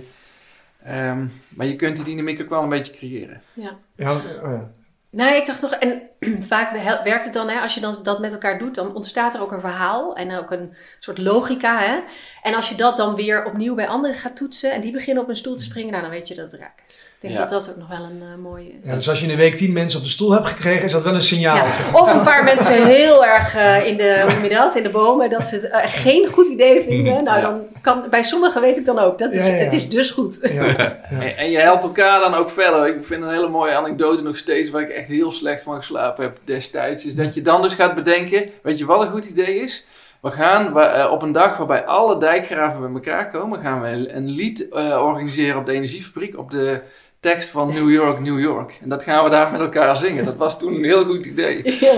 uh, um, maar je kunt die dynamiek ook wel een beetje creëren. Ja. ja, oh. Nee, ik dacht nog, en [CLEARS THROAT] vaak werkt het dan, hè, als je dan dat met elkaar doet, dan ontstaat er ook een verhaal en ook een soort logica. Hè? En als je dat dan weer opnieuw bij anderen gaat toetsen en die beginnen op een stoel te springen, nou, dan weet je dat het raak is. Ik denk Ja. dat dat ook nog wel een eh, mooie is. Ja, dus als je in een week tien mensen op de stoel hebt gekregen, is dat wel een signaal. Ja, Of een paar [LAUGHS] mensen heel erg eh, in, de, hoe noem je dat, in de bomen, dat ze het eh, geen goed idee vinden. Nou, Ja. dan kan, bij sommigen weet ik dan ook, dat is, Ja, ja, ja. het is dus goed. Ja. Ja. [LAUGHS] En, en je helpt elkaar dan ook verder. Ik vind een hele mooie anekdote nog steeds waar ik echt heel slecht van geslapen heb destijds. Is dat je dan dus gaat bedenken, weet je wat een goed idee is? We gaan eh, op een dag waarbij alle dijkgraven bij elkaar komen, gaan we een lied eh, organiseren op de energiefabriek op de tekst van New York, New York. En dat gaan we daar met elkaar zingen. Dat was toen een heel goed idee. [LAUGHS] Ja.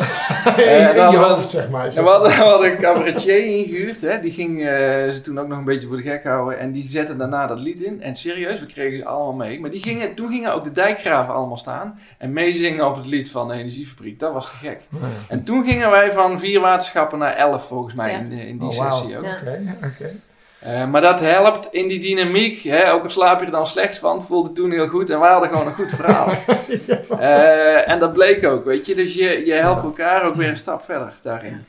In, in dan- je hoofd, zeg maar. En we hadden, we hadden een cabaretier ingehuurd. Hè? Die ging eh, ze toen ook nog een beetje voor de gek houden. En die zette daarna dat lied in. En serieus, we kregen ze allemaal mee. Maar die gingen, toen gingen ook de dijkgraven allemaal staan. En meezingen op het lied van de energiefabriek. Dat was te gek. Oh, ja. En toen gingen wij van vier waterschappen naar elf volgens mij Ja. in, die Oh, sessie ook. Ja. Oké, oké. Eh, maar dat helpt in die dynamiek. Hè? Ook al slaap je er dan slecht van, voelde toen heel goed. En we hadden gewoon een goed verhaal. [LAUGHS] Eh, en dat bleek ook, weet je. Dus je, je helpt elkaar ook weer een stap verder daarin.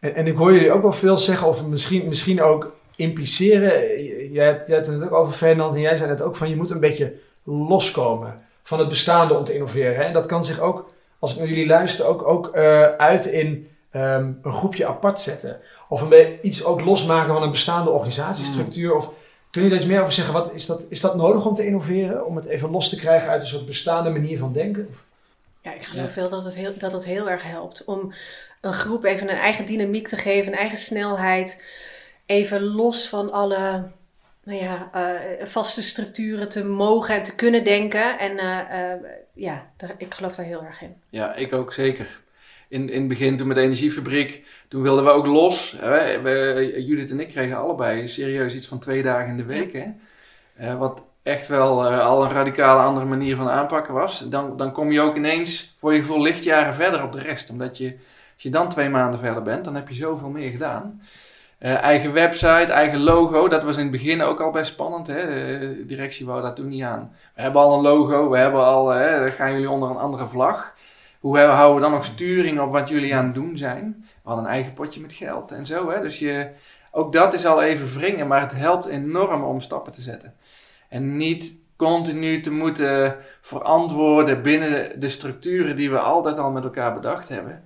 En, en ik hoor jullie ook wel veel zeggen, of misschien, misschien ook impliceren. Jij hebt, jij hebt het ook over Fernand en jij zei het ook van je moet een beetje loskomen van het bestaande om te innoveren. Hè? En dat kan zich ook, als ik naar jullie luister, ook, ook eh, uit in ehm, een groepje apart zetten. Of een iets ook losmaken van een bestaande organisatiestructuur. Of kun je daar iets meer over zeggen? Wat, is, dat, is dat nodig om te innoveren? Om het even los te krijgen uit een soort bestaande manier van denken? Ja, ik geloof Ja. wel dat het, heel, dat het heel erg helpt om een groep even een eigen dynamiek te geven, een eigen snelheid. Even los van alle nou ja, eh, vaste structuren te mogen en te kunnen denken. En eh, eh, ja, daar, ik geloof daar heel erg in. Ja, ik ook zeker. In, in het begin, toen met de energiefabriek, toen wilden we ook los. Hè, we- Judith en ik kregen allebei serieus iets van twee dagen in de week. Hè? Eh, wat echt wel eh, al een radicale andere manier van aanpakken was. Dan, dan kom je ook ineens voor je gevoel lichtjaren verder op de rest. Omdat je, als je dan twee maanden verder bent, dan heb je zoveel meer gedaan. Eh, eigen website, eigen logo, dat was in het begin ook al best spannend. Hè? De directie wou daar toen niet aan. We hebben al een logo, we hebben al, hè, dan gaan jullie onder een andere vlag. Hoe houden we dan nog sturing op wat jullie aan het doen zijn? We hadden een eigen potje met geld en zo. Hè? Dus je, ook dat is al even wringen, maar het helpt enorm om stappen te zetten. En niet continu te moeten verantwoorden binnen de, de structuren die we altijd al met elkaar bedacht hebben.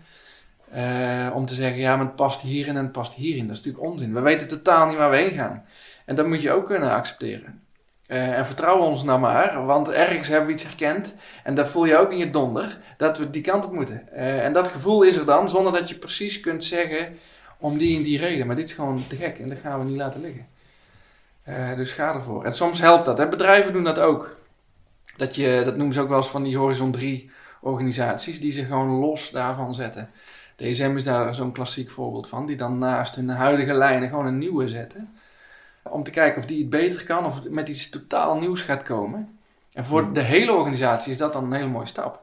Eh, om te zeggen, ja, maar het past hierin en het past hierin. Dat is natuurlijk onzin. We weten totaal niet waar we heen gaan. En dat moet je ook kunnen accepteren. Eh, en vertrouw ons nou maar, want ergens hebben we iets herkend. En dat voel je ook in je donder, dat we die kant op moeten. Eh, en dat gevoel is er dan, zonder dat je precies kunt zeggen om die en die reden. Maar dit is gewoon te gek en dat gaan we niet laten liggen. Eh, dus ga ervoor. En soms helpt dat. Hè? Bedrijven doen dat ook. Dat, je, dat noemen ze ook wel eens van die Horizon 3 organisaties, die zich gewoon los daarvan zetten. DSM is daar zo'n klassiek voorbeeld van, die dan naast hun huidige lijnen gewoon een nieuwe zetten. Om te kijken of die het beter kan of met iets totaal nieuws gaat komen. En voor Hmm. de hele organisatie is dat dan een hele mooie stap.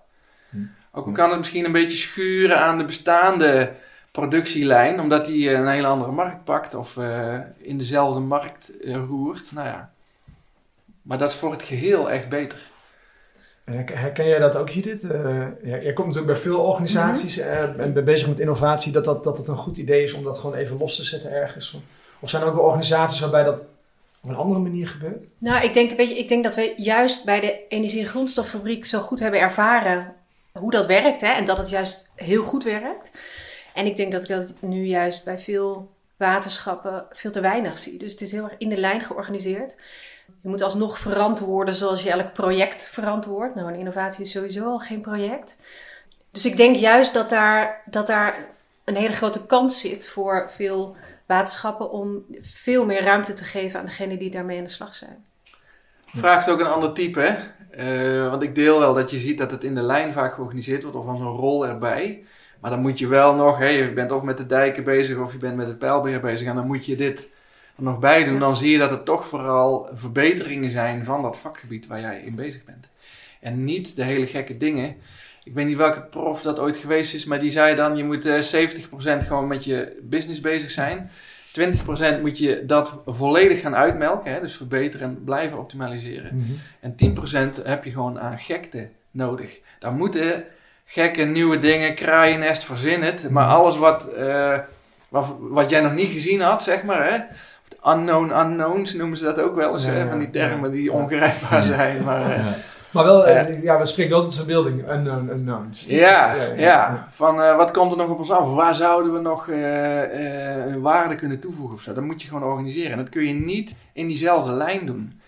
Hmm. Ook kan het misschien een beetje schuren aan de bestaande productielijn, omdat die eh, een hele andere markt pakt of eh, in dezelfde markt eh, roert. Nou ja. Maar dat is voor het geheel echt beter. En herken- jij dat ook, Judith? Ja, jij komt natuurlijk bij veel organisaties eh, en bent bezig met innovatie, dat, dat, dat het een goed idee is om dat gewoon even los te zetten ergens. Of zijn er ook wel organisaties waarbij dat op een andere manier gebeurt? Nou, ik denk, weet je, ik denk dat we juist bij de energie- en grondstoffabriek zo goed hebben ervaren hoe dat werkt. Hè? En dat het juist heel goed werkt. En ik denk dat ik dat nu juist bij veel waterschappen veel te weinig zie. Dus het is heel erg in de lijn georganiseerd. Je moet alsnog verantwoorden zoals je elk project verantwoordt. Nou, een innovatie is sowieso al geen project. Dus ik denk juist dat daar, dat daar een hele grote kans zit voor veel waterschappen om veel meer ruimte te geven aan degenen die daarmee aan de slag zijn. Vraagt ook een ander type, hè? Eh, want ik deel wel dat je ziet dat het in de lijn vaak georganiseerd wordt of van zo'n rol erbij. Maar dan moet je wel nog, hè, je bent of met de dijken bezig of je bent met het pijlbeheer bezig en dan moet je dit er nog bij doen. Dan zie je dat het toch vooral verbeteringen zijn van dat vakgebied waar jij in bezig bent. En niet de hele gekke dingen. Ik weet niet welke prof dat ooit geweest is, maar die zei dan: je moet eh, 70% gewoon met je business bezig zijn. 20% moet je dat volledig gaan uitmelken, hè, dus verbeteren en blijven optimaliseren. En 10% heb je gewoon aan gekte nodig. Daar moeten gekke nieuwe dingen, kraaiennest, verzin het. Maar Mhm. alles wat, eh, wat, wat jij nog niet gezien had, zeg maar, hè. Unknown unknowns noemen ze dat ook wel eens, Ja, hè, ja, van die ja. termen die ongrijpbaar zijn. Maar, eh. Maar wel, Ja. eh, ja, we spreken wel tot verbeelding. Unknown, unknowns. Ja, ja, van eh, wat komt er nog op ons af? Waar zouden we nog eh, waarde kunnen toevoegen of zo? Dat moet je gewoon organiseren. En dat kun je niet in diezelfde lijn doen.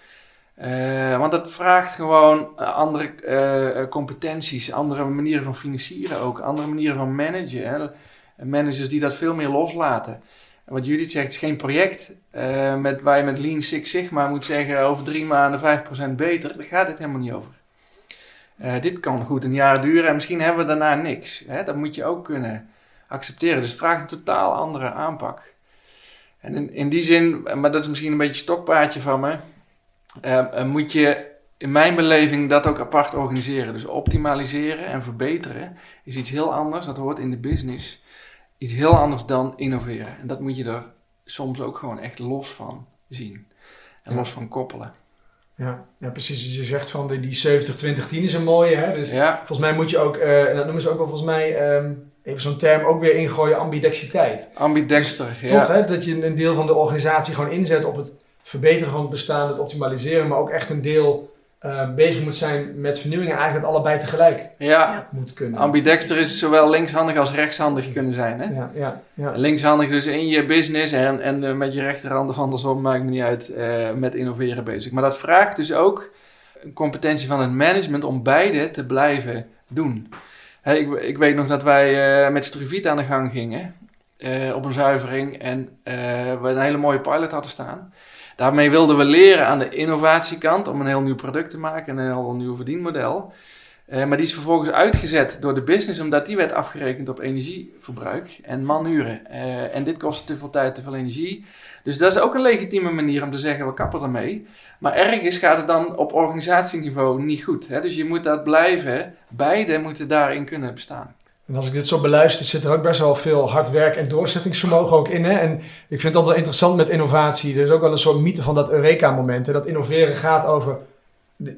Want dat vraagt gewoon andere competenties, andere manieren van financieren ook, andere manieren van managen. Hè? Managers die dat veel meer loslaten. En wat Judith zegt, is geen project met, waar je met Lean Six Sigma moet zeggen over drie maanden 5% beter. Daar gaat het helemaal niet over. Eh, dit kan goed een jaar duren en misschien hebben we daarna niks. Hè? Dat moet je ook kunnen accepteren. Dus het vraagt een totaal andere aanpak. En in, in die zin, maar dat is misschien een beetje een stokpaardje van me, eh, eh, moet je in mijn beleving dat ook apart organiseren. Dus optimaliseren en verbeteren is iets heel anders. Dat hoort in de business. Iets heel anders dan innoveren. En dat moet je er soms ook gewoon echt los van zien. En Ja. los van koppelen. Ja, ja, precies. Dus je zegt van die, die 70-20-10 is een mooie. Hè? Dus Ja, volgens mij moet je ook, eh, en dat noemen ze ook wel volgens mij, ehm, even zo'n term ook weer ingooien, ambidexiteit. ambidexter. Ja. Toch, hè? Dat je een deel van de organisatie gewoon inzet op het verbeteren van het bestaan, het optimaliseren, maar ook echt een deel eh, bezig moet zijn met vernieuwingen, eigenlijk allebei tegelijk ja. Ja. moet kunnen. Ambidexter is zowel linkshandig als rechtshandig kunnen zijn. Hè? Ja, ja, ja. Linkshandig dus in je business en, en eh, met je rechterhand of andersom, maakt me niet uit, eh, met innoveren bezig. Maar dat vraagt dus ook een competentie van het management om beide te blijven doen. Hè, ik, ik weet nog dat wij eh, met Struviet aan de gang gingen eh, op een zuivering en eh, we een hele mooie pilot hadden staan. Daarmee wilden we leren aan de innovatiekant om een heel nieuw product te maken en een heel nieuw verdienmodel. Eh, maar die is vervolgens uitgezet door de business, omdat die werd afgerekend op energieverbruik en manuren. Eh, en dit kost te veel tijd, te veel energie. Dus dat is ook een legitieme manier om te zeggen, we kappen ermee. Maar ergens gaat het dan op organisatieniveau niet goed. Hè? Dus je moet dat blijven, beide moeten daarin kunnen bestaan. En als ik dit zo beluister, zit er ook best wel veel hard werk en doorzettingsvermogen ook in. Hè? En ik vind het altijd wel interessant met innovatie. Er is ook wel een soort mythe van dat Eureka-moment. Dat innoveren gaat over...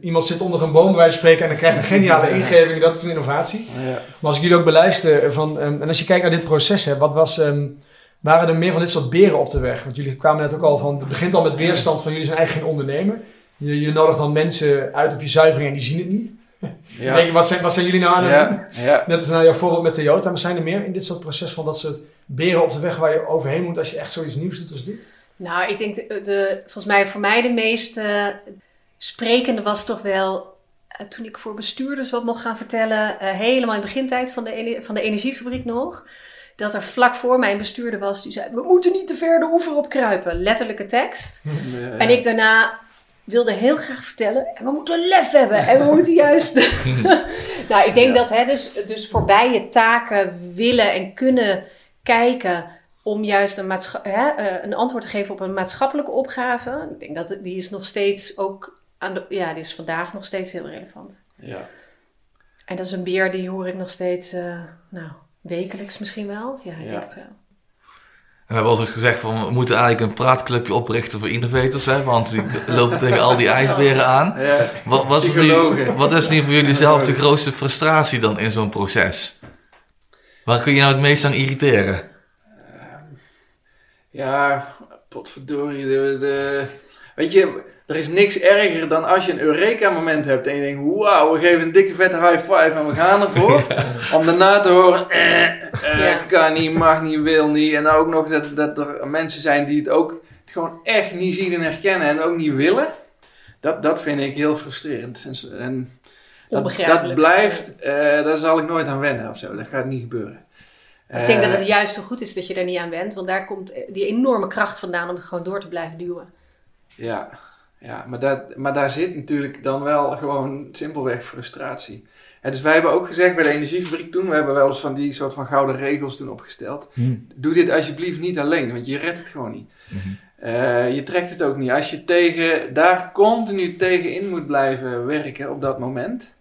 Iemand zit onder een boom bij wijze van spreken en dan krijgt een geniale [LAUGHS] ingeving. Dat is een innovatie. Ja. Maar als ik jullie ook beluister, van, ehm, en als je kijkt naar dit proces, hè, wat was, ehm, waren er meer van dit soort beren op de weg? Want jullie kwamen net ook al van, het begint al met weerstand van jullie zijn eigenlijk geen ondernemer. Je, je nodigt dan mensen uit op je zuivering en die zien het niet. Ja. [LAUGHS] Denk, wat, zijn, wat zijn jullie nou aan het doen? Ja. Net als nou jouw voorbeeld met Toyota, maar zijn er meer in dit soort proces van dat soort beren op de weg waar je overheen moet als je echt zoiets nieuws doet als dit? Nou, ik denk, de, de- volgens mij voor mij de meest sprekende was toch wel eh, toen ik voor bestuurders wat mocht gaan vertellen, eh, helemaal in de begintijd van de, van de energiefabriek nog. Dat er vlak voor mij een bestuurder was die zei: We moeten niet te ver de oever op kruipen. Letterlijke tekst. [LAUGHS] Ja. En ik daarna wilde heel graag vertellen: en We moeten lef hebben en we [LAUGHS] moeten juist. [LAUGHS] nou, ik denk Ja. dat hè, dus, dus voorbij je taken willen en kunnen kijken om juist een, hè, eh, een antwoord te geven op een maatschappelijke opgave. Ik denk dat die is nog steeds ook aan de, ja, die is vandaag nog steeds heel relevant. Ja. En dat is een beer die hoor ik nog steeds, eh, nou, wekelijks misschien wel. Ja, ik Ja. denk het wel. En we hebben al eens gezegd van we moeten eigenlijk een praatclubje oprichten voor innovators, hè, want die lopen tegen al die ijsberen aan. Ja. Wat, wat, is nu, wat is nu voor jullie zelf de grootste frustratie dan in zo'n proces? Waar kun je nou het meest aan irriteren? Ja, potverdorie. De, de, weet je, er is niks erger dan als je een Eureka-moment hebt en je denkt: wauw, we geven een dikke vette high five en we gaan ervoor. [LAUGHS] om daarna te horen: eh, eh, Ja. kan niet, mag niet, wil niet. En ook nog dat, dat er mensen zijn die het ook het gewoon echt niet zien en herkennen en ook niet willen. Dat, dat vind ik heel frustrerend. En, en dat, dat blijft, eh, daar zal ik nooit aan wennen of zo. Dat gaat niet gebeuren. Ik denk dat Eh, het juist zo goed is dat je daar niet aan bent, want daar komt die enorme kracht vandaan om het gewoon door te blijven duwen. Ja, ja maar, dat, maar daar zit natuurlijk dan wel gewoon simpelweg frustratie. En dus wij hebben ook gezegd bij de energiefabriek toen, we hebben wel eens van die soort van gouden regels toen opgesteld. Doe dit alsjeblieft niet alleen, want je redt het gewoon niet. Eh, je trekt het ook niet. Als je tegen, daar continu tegen in moet blijven werken op dat moment,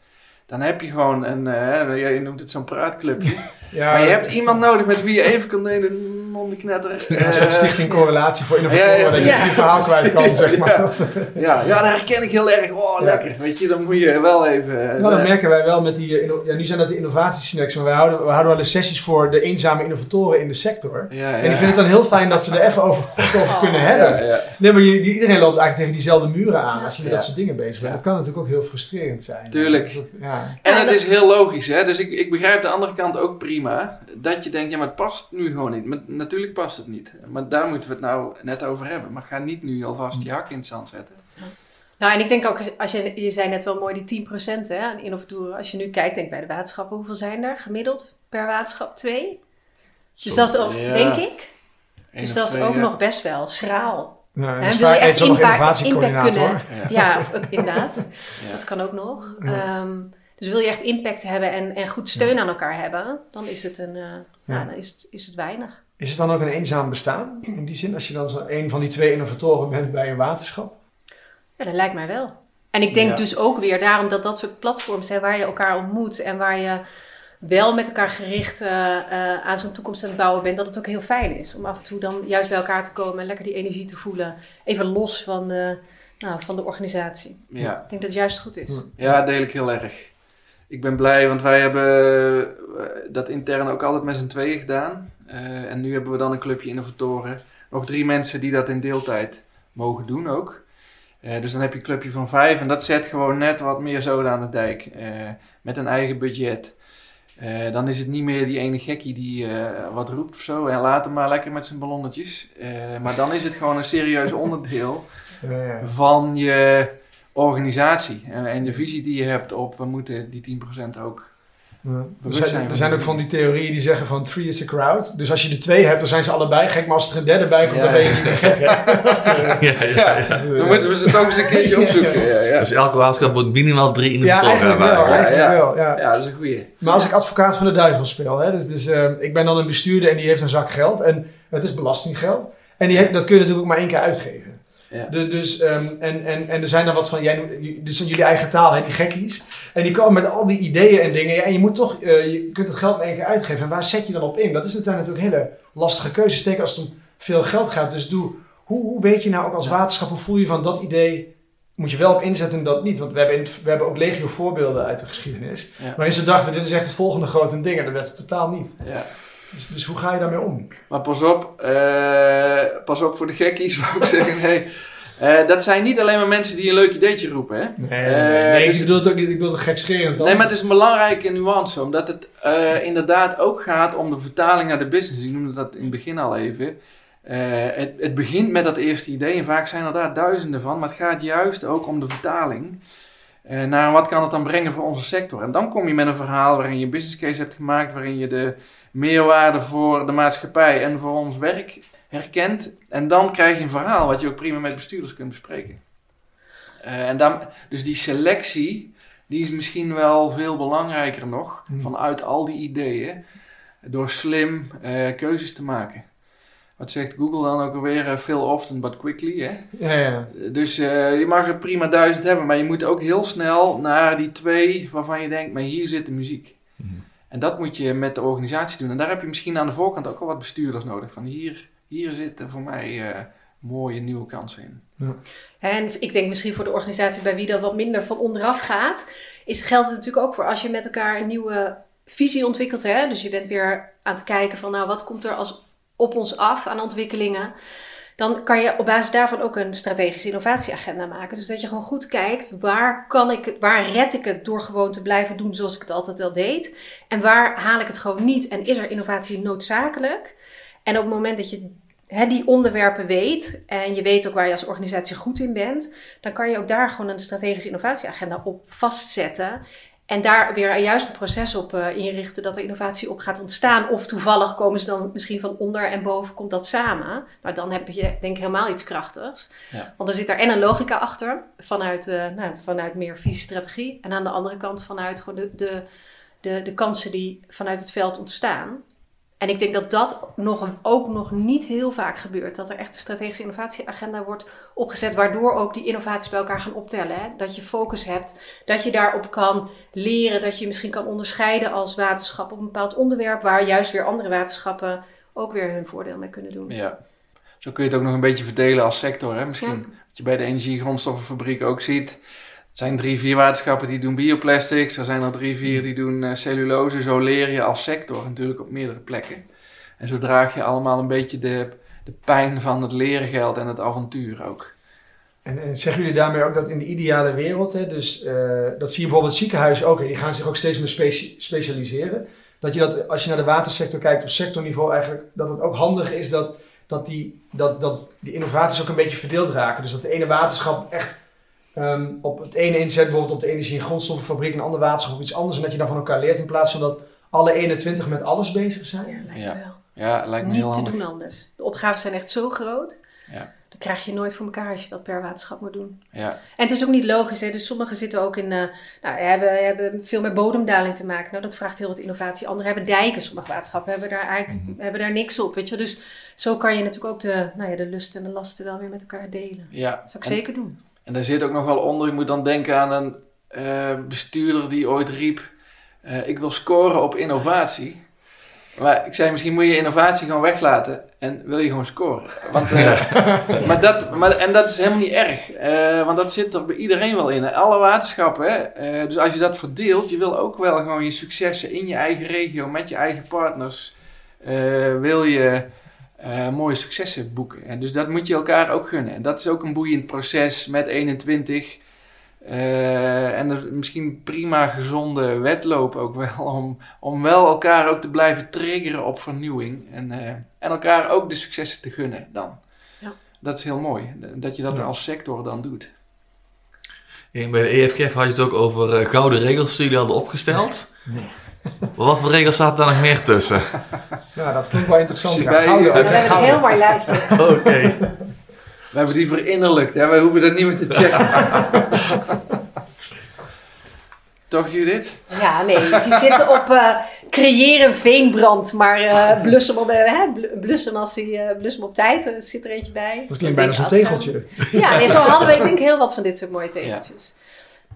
dan heb je gewoon een, eh, je noemt het zo'n praatclubje. [LAUGHS] Ja, maar je hebt iemand nodig met wie je even kan delen, non-knetter. Een soort stichting correlatie voor innovatoren, Ja, ja, dat je ja. je verhaal kwijt kan, [LAUGHS] zeg maar. Ja. Dat, Ja, ja, dat herken ik heel erg. Oh, Ja. lekker. Weet je, dan moet je wel even... eh, Nou, dat merken wij wel met die, eh, ja, nu zijn dat de innovatiesnacks, maar wij houden, we houden wel eens sessies voor de eenzame innovatoren in de sector. ja, ja. En die vinden het dan heel fijn dat ze er even over, [LAUGHS] over Oh. kunnen hebben. Ja, ja. Nee, maar je, iedereen loopt eigenlijk tegen diezelfde muren aan als je met Ja. dat soort dingen bezig bent. Ja. Dat kan natuurlijk ook heel frustrerend zijn. Tuurlijk. Dat- ja. En Ja, het dat- is heel logisch, hè. Dus ik, ik begrijp de andere kant ook prima. Dat je denkt, ja, maar het past nu gewoon niet. Maar natuurlijk past het niet. Maar daar moeten we het nou net over hebben. Maar ga niet nu alvast je hak in het zand zetten. Nou, en ik denk ook, als je, je zei net wel mooi die 10% hè, aan innovatoren. Als je nu kijkt, denk bij de waterschappen, hoeveel zijn er gemiddeld per waterschap? Twee? Dus dat is ook, Ja. denk ik. Eén Dus dat is twee, ook ja. nog best wel schraal. Ja, en Hè, wil je echt impact, impact innovatiecoördinator. kunnen? Ja. Ja, of, [LAUGHS] ook- inderdaad. Ja. Dat kan ook nog. Ja. Ehm, dus wil je echt impact hebben en, en goed steun aan elkaar hebben, dan is het, een, eh, ja. dan is het, is het weinig. Is het dan ook een eenzaam bestaan? In die zin, als je dan zo een van die twee innovatoren bent bij een waterschap? Ja, dat lijkt mij wel. En ik denk Ja. dus ook weer daarom dat dat soort platforms zijn waar je elkaar ontmoet en waar je wel met elkaar gericht eh, eh, aan zo'n toekomst aan het bouwen bent, dat het ook heel fijn is om af en toe dan juist bij elkaar te komen en lekker die energie te voelen. Even los van de, nou, van de organisatie. Ja. Ik denk dat het juist goed is. Ja, deel ik heel erg. Ik ben blij, want wij hebben eh, dat intern ook altijd met z'n tweeën gedaan. Eh, en nu hebben we dan een clubje innovatoren. Nog drie mensen die dat in deeltijd mogen doen ook. Eh, dus dan heb je een clubje van vijf en dat zet gewoon net wat meer zoden aan de dijk. eh, met een eigen budget. Dan is het niet meer die ene gekkie die wat roept of zo. En laat hem maar lekker met zijn ballonnetjes. Maar dan is het gewoon een serieus [LAUGHS] onderdeel Ja, ja. van je organisatie en, en de visie die je hebt op we moeten die 10% ook. Ja. Er, zijn, zijn er zijn ook van die theorieën die zeggen van three is a crowd. Dus als je er twee hebt, dan zijn ze allebei gek. Maar als er een derde bij komt, Ja. dan ben je niet meer gek. [LAUGHS] Ja, ja, ja. Dan moeten we ze toch eens een keertje opzoeken. Ja, ja. Dus elke waterschap moet minimaal drie ja, innovatoren eigenlijk hebben. wel. eigenlijk. Ja, Eigenlijk ja. wel ja. ja, dat is een goeie. Maar als ik advocaat van de duivel speel, hè, dus, dus eh, ik ben dan een bestuurder en die heeft een zak geld. En het is belastinggeld. En die heeft, dat kun je natuurlijk ook maar één keer uitgeven. Ja. De- dus, ehm, en, en, en er zijn dan wat van, jij noemt, dus jullie eigen taal, hè, die gekkies. En die komen met al die ideeën en dingen. Ja, en je moet toch, eh, je kunt het geld maar één keer uitgeven. En waar zet je dan op in? Dat is natuurlijk een hele lastige keuze. Zeker als het om veel geld gaat. Dus doe, hoe, hoe weet je nou ook als waterschap, hoe voel je van dat idee moet je wel op inzetten en dat niet. Want we hebben, het- we hebben ook legio voorbeelden uit de geschiedenis. Ja. Maar ze dachten, dit is echt het volgende grote ding. En dat werd het totaal niet. Ja. Dus, dus hoe ga je daarmee om? Maar pas op, eh, pas op voor de gekkies, wou ik zeggen. Nee. Eh, dat zijn niet alleen maar mensen die een leuk ideetje roepen. Hè? Nee, Eh, nee, dus- ik bedoel het ook niet. Ik bedoel het gekscherend. Nee, maar het is een belangrijke nuance, omdat het eh, inderdaad ook gaat om de vertaling naar de business. Ik noemde dat in het begin al even. Eh, het, het begint met dat eerste idee en vaak zijn er daar duizenden van, maar het gaat juist ook om de vertaling. eh, naar wat kan het dan brengen voor onze sector. En dan kom je met een verhaal waarin je een business case hebt gemaakt, waarin je de meerwaarde voor de maatschappij en voor ons werk herkent. En dan krijg je een verhaal wat je ook prima met bestuurders kunt bespreken. Eh, en dan, dus die selectie, die is misschien wel veel belangrijker nog, Hmm. vanuit al die ideeën, door slim eh, keuzes te maken. Wat zegt Google dan ook alweer? eh, Veel often but quickly. Hè? Ja, ja. Eh, Dus eh, je mag er prima duizend hebben, maar je moet ook heel snel naar die twee waarvan je denkt, maar hier zit de muziek. En dat moet je met de organisatie doen. En daar heb je misschien aan de voorkant ook al wat bestuurders nodig. Van hier, hier zitten voor mij eh, mooie nieuwe kansen in. En ik denk misschien voor de organisatie bij wie dat wat minder van onderaf gaat, is, geldt het natuurlijk ook voor als je met elkaar een nieuwe visie ontwikkelt. Hè? Dus je bent weer aan het kijken van nou, wat komt er als op ons af aan ontwikkelingen. Dan kan je op basis daarvan ook een strategische innovatieagenda maken. Dus dat je gewoon goed kijkt, waar, kan ik, waar red ik het door gewoon te blijven doen zoals ik het altijd al deed? En waar haal ik het gewoon niet? En is er innovatie noodzakelijk? En op het moment dat je die onderwerpen weet en je weet ook waar je als organisatie goed in bent, dan kan je ook daar gewoon een strategische innovatieagenda op vastzetten. En daar weer juist een proces op eh, inrichten dat er innovatie op gaat ontstaan. Of toevallig komen ze dan misschien van onder en boven, komt dat samen. Nou, dan heb je denk ik helemaal iets krachtigs. Ja. Want er zit daar en een logica achter, vanuit, eh, nou, vanuit meer visiestrategie. En aan de andere kant vanuit gewoon de, de, de, de kansen die vanuit het veld ontstaan. En ik denk dat dat nog, ook nog niet heel vaak gebeurt. Dat er echt een strategische innovatieagenda wordt opgezet, waardoor ook die innovaties bij elkaar gaan optellen. Hè? Dat je focus hebt, dat je daarop kan leren, dat je misschien kan onderscheiden als waterschap op een bepaald onderwerp, waar juist weer andere waterschappen ook weer hun voordeel mee kunnen doen. Ja. Zo kun je het ook nog een beetje verdelen als sector. Hè? Misschien Ja. wat je bij de energiegrondstoffenfabriek ook ziet. Het zijn drie, vier waterschappen die doen bioplastics. Er zijn er drie, vier die doen eh, cellulose. Zo leer je als sector natuurlijk op meerdere plekken. En zo draag je allemaal een beetje de, de pijn van het leergeld en het avontuur ook. En, en zeggen jullie daarmee ook dat in de ideale wereld, hè, dus eh, dat zie je bijvoorbeeld ziekenhuizen ook, die gaan zich ook steeds meer speci- specialiseren. Dat je dat, als je naar de watersector kijkt op sectorniveau eigenlijk, dat het ook handig is dat, dat, die, dat, dat die innovaties ook een beetje verdeeld raken. Dus dat de ene waterschap echt ehm, op het ene inzet, bijvoorbeeld op de energie- en grondstoffenfabriek, en een andere waterschap op iets anders. En dat je dan van elkaar leert in plaats van dat alle 21 met alles bezig zijn. Ja, lijkt Ja. me wel. Ja, lijkt me Niet heel te handig. doen anders. De opgaven zijn echt zo groot. Ja. Dan krijg je nooit voor elkaar als je dat per waterschap moet doen. Ja, En het is ook niet logisch. Hè? Dus sommigen zitten ook in, eh, nou, hebben, hebben veel met bodemdaling te maken. Nou, dat vraagt heel wat innovatie. Anderen hebben dijken. Sommige waterschappen hebben daar eigenlijk hebben daar niks op. Weet je? wel. Dus zo kan je natuurlijk ook de, nou ja, de lusten en de lasten wel weer met elkaar delen. ja. Dat zou ik En- zeker doen. En daar zit ook nog wel onder, je moet dan denken aan een eh, bestuurder die ooit riep, eh, ik wil scoren op innovatie. Maar ik zei, misschien moet je innovatie gewoon weglaten en wil je gewoon scoren. Want, eh, [LAUGHS] maar dat, maar, en dat is helemaal niet erg, want dat zit er bij iedereen wel in. hè. Alle waterschappen, hè. Dus als je dat verdeelt, je wil ook wel gewoon je successen in je eigen regio, met je eigen partners, wil je eh, mooie successen boeken. En dus dat moet je elkaar ook gunnen. En dat is ook een boeiend proces met 21. Eh, en er misschien prima gezonde wedloop ook wel. [LAUGHS] Om, om wel elkaar ook te blijven triggeren op vernieuwing. En, eh, en elkaar ook de successen te gunnen dan. Ja. Dat is heel mooi. Dat je dat Ja. als sector dan doet. En bij de EFGF had je het ook over gouden regels die jullie hadden opgesteld. Maar wat voor regels staat daar nog meer tussen? Nou, dat klinkt wel interessant. Ja, Ja, ook. we hebben een heel mooi lijstje. Oké. We hebben die verinnerlijkt. Hè? Wij hoeven dat niet meer te checken. [LAUGHS] Toch Judith? Ja, nee. Die zitten op eh, creëren veenbrand, maar eh blussen, hem op, eh, hè, bl- blussen als hij eh, blussen op tijd. Er zit er eentje bij. Dat klinkt bijna zo'n als, tegeltje. Ja, nee, zo hadden we ik denk heel wat van dit soort mooie tegeltjes.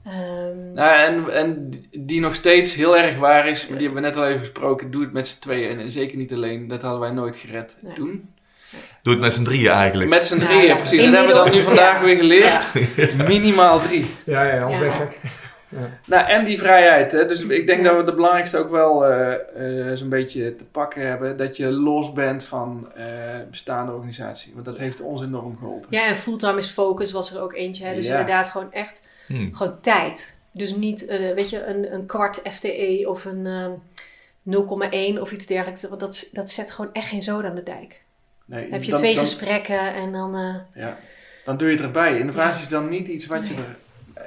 Ehm, Nou, en, en die nog steeds heel erg waar is, maar die hebben we net al even besproken. Doe het met z'n tweeën en zeker niet alleen. Dat hadden wij nooit gered Nee. toen. Doe het met z'n drieën eigenlijk. Met z'n drieën, ja. precies. Dat hebben we dan nu vandaag ja. weer geleerd. [LAUGHS] Minimaal drie. Ja, ja, anders. [LAUGHS] Nou, en die vrijheid. Hè? Dus ik denk dat we de belangrijkste ook wel eh, eh, zo'n beetje te pakken hebben. Dat je los bent van eh bestaande organisatie. Want dat heeft ons enorm geholpen. ja, en fulltime is focus was er ook eentje. Hè? Dus Ja. inderdaad gewoon echt Hmm. gewoon tijd. Dus niet, eh, weet je, een, een kwart FTE of een ehm 0,1 of iets dergelijks. Want dat, dat zet gewoon echt geen zoden aan de dijk. Nee, Dan heb je dan- twee dan- gesprekken en dan... eh, Ja, dan doe je het erbij. Innovatie is dan niet iets wat je Nee.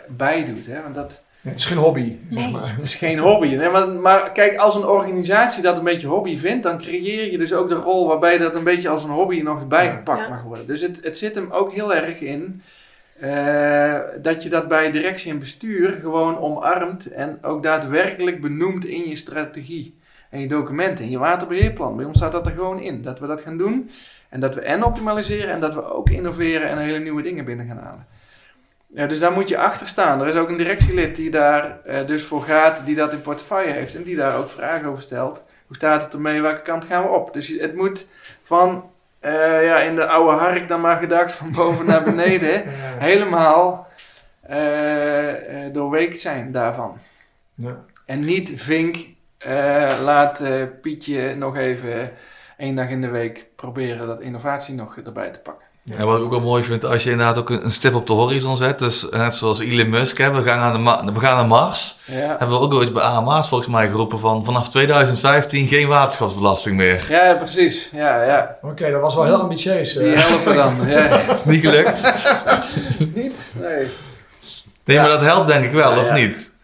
erbij doet. Hè? Want dat, Nee, het is geen hobby, zeg Nee. maar. Het is geen hobby. Nee, maar, maar kijk, als een organisatie dat een beetje hobby vindt, dan creëer je dus ook de rol waarbij dat een beetje als een hobby nog erbij Ja. gepakt Ja. mag worden. Dus het, het zit hem ook heel erg in eh, dat je dat bij directie en bestuur gewoon omarmt en ook daadwerkelijk benoemt in je strategie en je documenten, in je waterbeheerplan. Bij ons staat dat er gewoon in, dat we dat gaan doen en dat we en optimaliseren en dat we ook innoveren en hele nieuwe dingen binnen gaan halen. Dus daar moet je achter staan. Er is ook een directielid die daar eh, dus voor gaat, die dat in portefeuille heeft en die daar ook vragen over stelt. Hoe staat het ermee? Welke kant gaan we op? Dus het moet van, eh, ja, in de oude hark dan maar gedacht, van boven naar beneden, [LAUGHS] Ja. helemaal eh, doorweekt zijn daarvan. Ja. En niet vink, laat Pietje nog even één dag in de week proberen dat innovatie nog erbij te pakken. En wat ik ook wel mooi vind, als je inderdaad ook een, stip op de horizon zet. Dus net zoals Elon Musk, hè, we, gaan naar de Ma- we gaan naar Mars. Ja, Hebben we ook ooit bij AMA's volgens mij geroepen van vanaf 2015 geen waterschapsbelasting meer. ja precies. Ja, ja. Oké, dat was wel heel ambitieus. eh. Die helpen dan. Ja. [LAUGHS] Dat is niet gelukt. [LAUGHS] Niet? Nee. Nee, maar dat helpt denk ik wel, Ja, of ja. niet?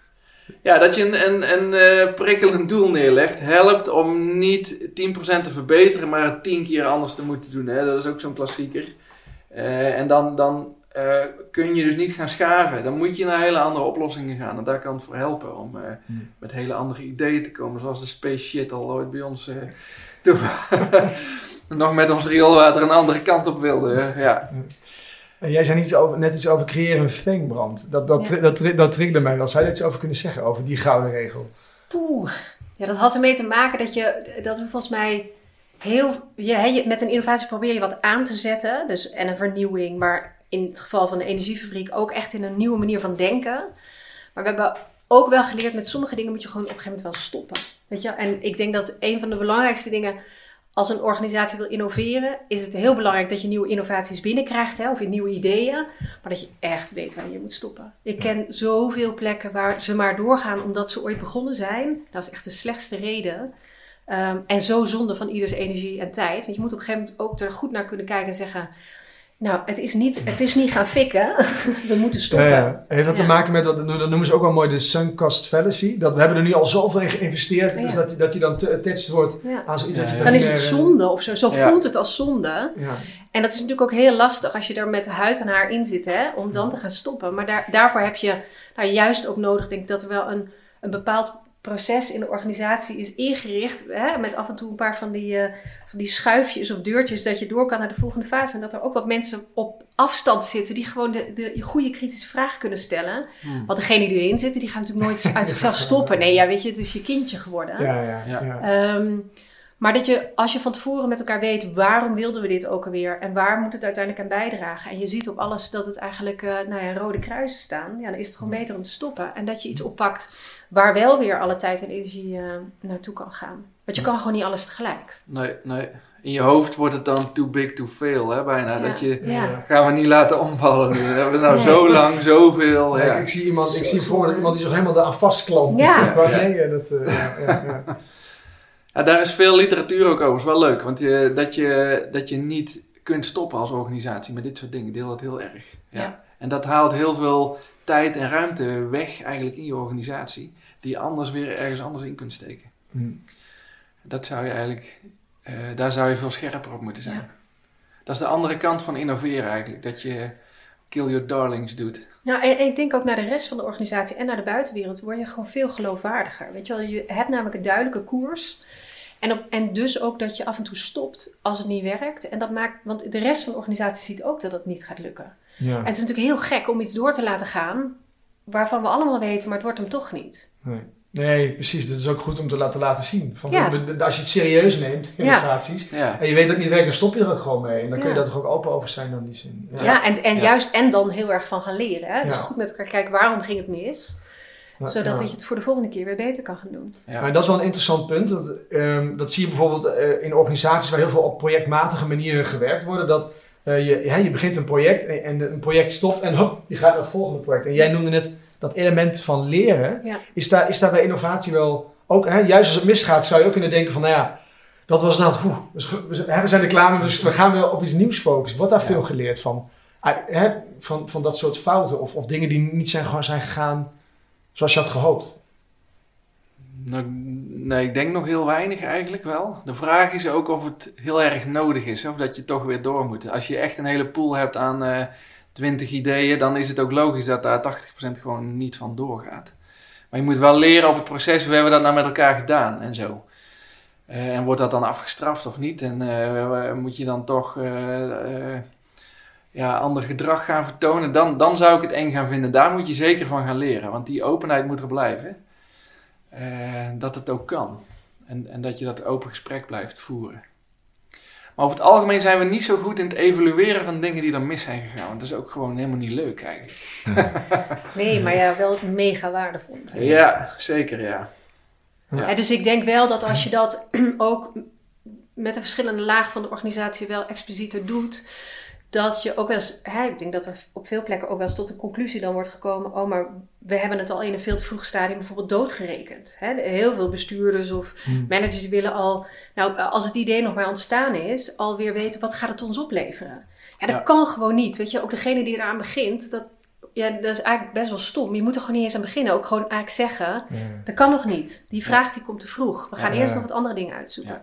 Ja, dat je een, een, een eh, prikkelend doel neerlegt, helpt om niet 10% te verbeteren, maar het 10 keer anders te moeten doen. Hè? Dat is ook zo'n klassieker. Eh, en dan, dan eh, kun je dus niet gaan schaven. Dan moet je naar hele andere oplossingen gaan. En daar kan het voor helpen om eh, Hmm. met hele andere ideeën te komen. Zoals de space shit al ooit bij ons. eh, toen we [LAUGHS] nog met ons rioolwater een andere kant op wilden. ja. En jij zei iets over, net iets over creëren een veenbrand. Dat, dat, Ja. dat, dat triggerde mij wel. Zou je iets over kunnen zeggen, over die gouden regel? Poeh. Ja, dat had ermee te maken dat, je, dat we volgens mij heel, je, met een innovatie probeer je wat aan te zetten. Dus, en een vernieuwing. Maar in het geval van de energiefabriek ook echt in een nieuwe manier van denken. Maar we hebben ook wel geleerd, met sommige dingen moet je gewoon op een gegeven moment wel stoppen. Weet je? En ik denk dat een van de belangrijkste dingen als een organisatie wil innoveren, is het heel belangrijk dat je nieuwe innovaties binnenkrijgt, hè, of nieuwe ideeën, maar dat je echt weet waar je moet stoppen. Ik ken zoveel plekken waar ze maar doorgaan omdat ze ooit begonnen zijn. Dat is echt de slechtste reden. Ehm, en zo zonde van ieders energie en tijd. Want je moet op een gegeven moment ook er goed naar kunnen kijken en zeggen: Nou, het is niet, het is niet gaan fikken. [LAUGHS] We moeten stoppen. ja. Heeft dat te maken met, dat, dat noemen ze ook wel mooi de sunk cost fallacy. Dat, we hebben er nu al zoveel in geïnvesteerd, Ja. dus dat, die- dat die dan te attached wordt Ja. aan zoiets Ja, dat je ja. Dan niet is het zonde of zo. Zo Ja. voelt het als zonde. Ja. En dat is natuurlijk ook heel lastig als je er met huid en haar in zit, hè, om dan te gaan stoppen. Maar daar, daarvoor heb je nou, juist ook nodig, denk ik, dat er wel een, een bepaald proces in de organisatie is ingericht. Hè, met af en toe een paar van die, eh, van die schuifjes of deurtjes, dat je door kan naar de volgende fase. En dat er ook wat mensen op afstand zitten die gewoon de, de goede kritische vraag kunnen stellen. Hmm. Want degene die erin zitten, die gaan natuurlijk nooit uit zichzelf [LAUGHS] stoppen. Nee, ja, weet je, het is je kindje geworden. Ja, ja, Ja. ja. Ehm, maar dat je, als je van tevoren met elkaar weet, waarom wilden we dit ook alweer? En waar moet het uiteindelijk aan bijdragen? En je ziet op alles dat het eigenlijk eh, nou ja, rode kruisen staan. Ja, dan is het gewoon beter om te stoppen. En dat je iets oppakt waar wel weer alle tijd en energie eh, naartoe kan gaan. Want je kan gewoon niet alles tegelijk. Nee, nee. In je hoofd wordt het dan too big to fail, hè, bijna. Ja. Dat je, Ja. gaan we niet laten omvallen nu. We hebben nou Nee. zo lang, zoveel. Ja, Ja. ik, ik zie iemand, ik Zo zie voor me iemand die zich helemaal daaraan vastklampt. Ja. Dat, eh, ja, ja, ja. [LAUGHS] Ja, daar is veel literatuur ook over. is wel leuk, want je, dat, je, dat je niet kunt stoppen als organisatie met dit soort dingen. Ik deel dat heel erg. Ja. Ja. En dat haalt heel veel tijd en ruimte weg eigenlijk in je organisatie. Die je anders weer ergens anders in kunt steken. Hm. Dat zou je eigenlijk, eh, daar zou je veel scherper op moeten zijn. Ja. Dat is de andere kant van innoveren eigenlijk. Dat je kill your darlings doet. Nou, en, en ik denk ook naar de rest van de organisatie en naar de buitenwereld word je gewoon veel geloofwaardiger. Weet je wel, je hebt namelijk een duidelijke koers. En, op, en dus ook dat je af en toe stopt als het niet werkt. En dat maakt, want de rest van de organisatie ziet ook dat het niet gaat lukken. Ja. En het is natuurlijk heel gek om iets door te laten gaan waarvan we allemaal weten, maar het wordt hem toch niet. Nee. nee, precies. Dat is ook goed om te laten, laten zien. Van, Ja. Als je het serieus neemt, innovaties, Ja. en je weet dat het niet werkt, dan stop je er ook gewoon mee. En dan kun je daar toch ook open over zijn dan die zin. Ja, en, en Ja. juist en dan heel erg van gaan leren. Hè? Dus Ja. goed met elkaar kijken waarom ging het mis. Ja, Zodat je het voor de volgende keer weer beter kan gaan doen. Ja. Maar dat is wel een interessant punt. Dat, ehm, dat zie je bijvoorbeeld eh, in organisaties waar heel veel op projectmatige manieren gewerkt worden. Dat eh, je, ja, je begint een project en, en een project stopt en hop, je gaat naar het volgende project. En jij noemde net dat element van leren. Ja. Is, daar, is daar bij innovatie wel ook, hè, juist als het misgaat, zou je ook kunnen denken van, nou ja, dat was nou, oeh, dus we zijn- er klaar mee, dus we gaan wel op iets nieuws focussen. Wordt daar Ja. veel geleerd van? Ah, hè, van, van dat soort fouten of, of dingen die niet zijn, zijn gegaan zoals je had gehoopt. Nou, nee, ik denk nog heel weinig eigenlijk wel. De vraag is ook of het heel erg nodig is, of dat je toch weer door moet. Als je echt een hele pool hebt aan eh 20 ideeën, dan is het ook logisch dat daar 80% gewoon niet van doorgaat. Maar je moet wel leren op het proces, hoe hebben we dat nou met elkaar gedaan en zo. Eh, en wordt dat dan afgestraft of niet? En eh, moet je dan toch ja, ander gedrag gaan vertonen? Dan, dan zou ik het eng gaan vinden. Daar moet je zeker van gaan leren, want die openheid moet er blijven. Eh, dat het ook kan. En, en dat je dat open gesprek blijft voeren. Maar over het algemeen zijn we niet zo goed in het evalueren van dingen die er mis zijn gegaan. Want dat is ook gewoon helemaal niet leuk eigenlijk. [LAUGHS] Nee, maar ja, wel mega waardevol. Ja, zeker ja. Ja. Ja, dus ik denk wel dat als je dat [CLEARS THROAT] ook met de verschillende lagen van de organisatie wel explicieter doet, dat je ook wel eens, hè, ik denk dat er op veel plekken ook wel eens tot de conclusie dan wordt gekomen, oh maar we hebben het al in een veel te vroeg stadium bijvoorbeeld doodgerekend. Hè? Heel veel bestuurders of Hmm. managers willen al, nou als het idee nog maar ontstaan is, alweer weten wat gaat het ons opleveren. Ja, dat Ja. kan gewoon niet. Weet je, ook degene die eraan begint, dat, ja, dat is eigenlijk best wel stom. Je moet er gewoon niet eens aan beginnen. Ook gewoon eigenlijk zeggen, Ja. dat kan nog niet. Die vraag die komt te vroeg. We gaan Ja. eerst nog wat andere dingen uitzoeken.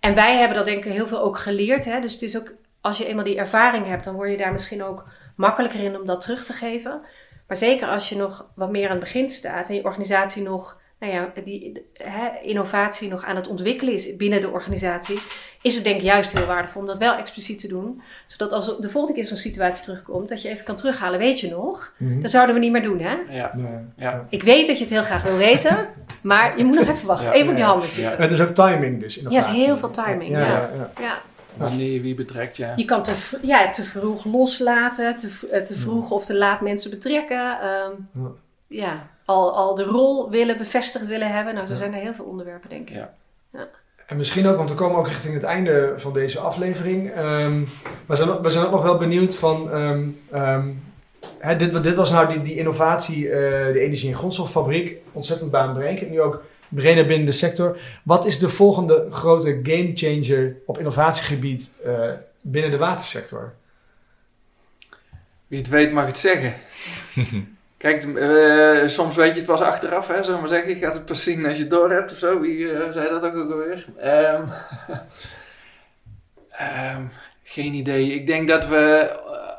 En wij hebben dat denk ik heel veel ook geleerd. Hè? Dus het is ook, als je eenmaal die ervaring hebt, dan word je daar misschien ook makkelijker in om dat terug te geven. Maar zeker als je nog wat meer aan het begin staat en je organisatie nog nou ja, die hè, innovatie nog aan het ontwikkelen is binnen de organisatie, is het denk ik juist heel waardevol om dat wel expliciet te doen. Zodat als de volgende keer zo'n situatie terugkomt, dat je even kan terughalen, weet je nog? Mhm. Dat zouden we niet meer doen, hè? Ja. Nee. Ja. Ik weet dat je het heel graag wil weten, maar je moet nog even wachten, Ja, even op je ja, handen ja. zitten. Het is ook timing dus. Ja, innovatie. het is heel veel timing, ja. ja, ja. Ja. Wanneer wie betrekt, ja. Je kan te, ja, te vroeg loslaten, te, eh, te vroeg of te laat mensen betrekken. ehm, Ja. ja, al, al de rol willen bevestigd willen hebben. Nou, zo Ja. zijn er heel veel onderwerpen, denk ik. Ja. En misschien ook, want we komen ook richting het einde van deze aflevering. Ehm, we, zijn, ook- we zijn ook nog wel benieuwd van... ehm, ehm, hè, dit, dit was nou die, die innovatie, eh, de energie- en grondstoffabriek, ontzettend baanbrekend. Nu ook breder binnen de sector. Wat is de volgende grote gamechanger op innovatiegebied eh, binnen de watersector? Wie het weet mag het zeggen. [LAUGHS] Kijk, eh, soms weet je het pas achteraf, hè, zullen we maar zeggen. Je gaat het pas zien als je het door hebt of zo. Wie eh, zei dat ook alweer? Ehm [LAUGHS] ehm, geen idee. Ik denk dat we,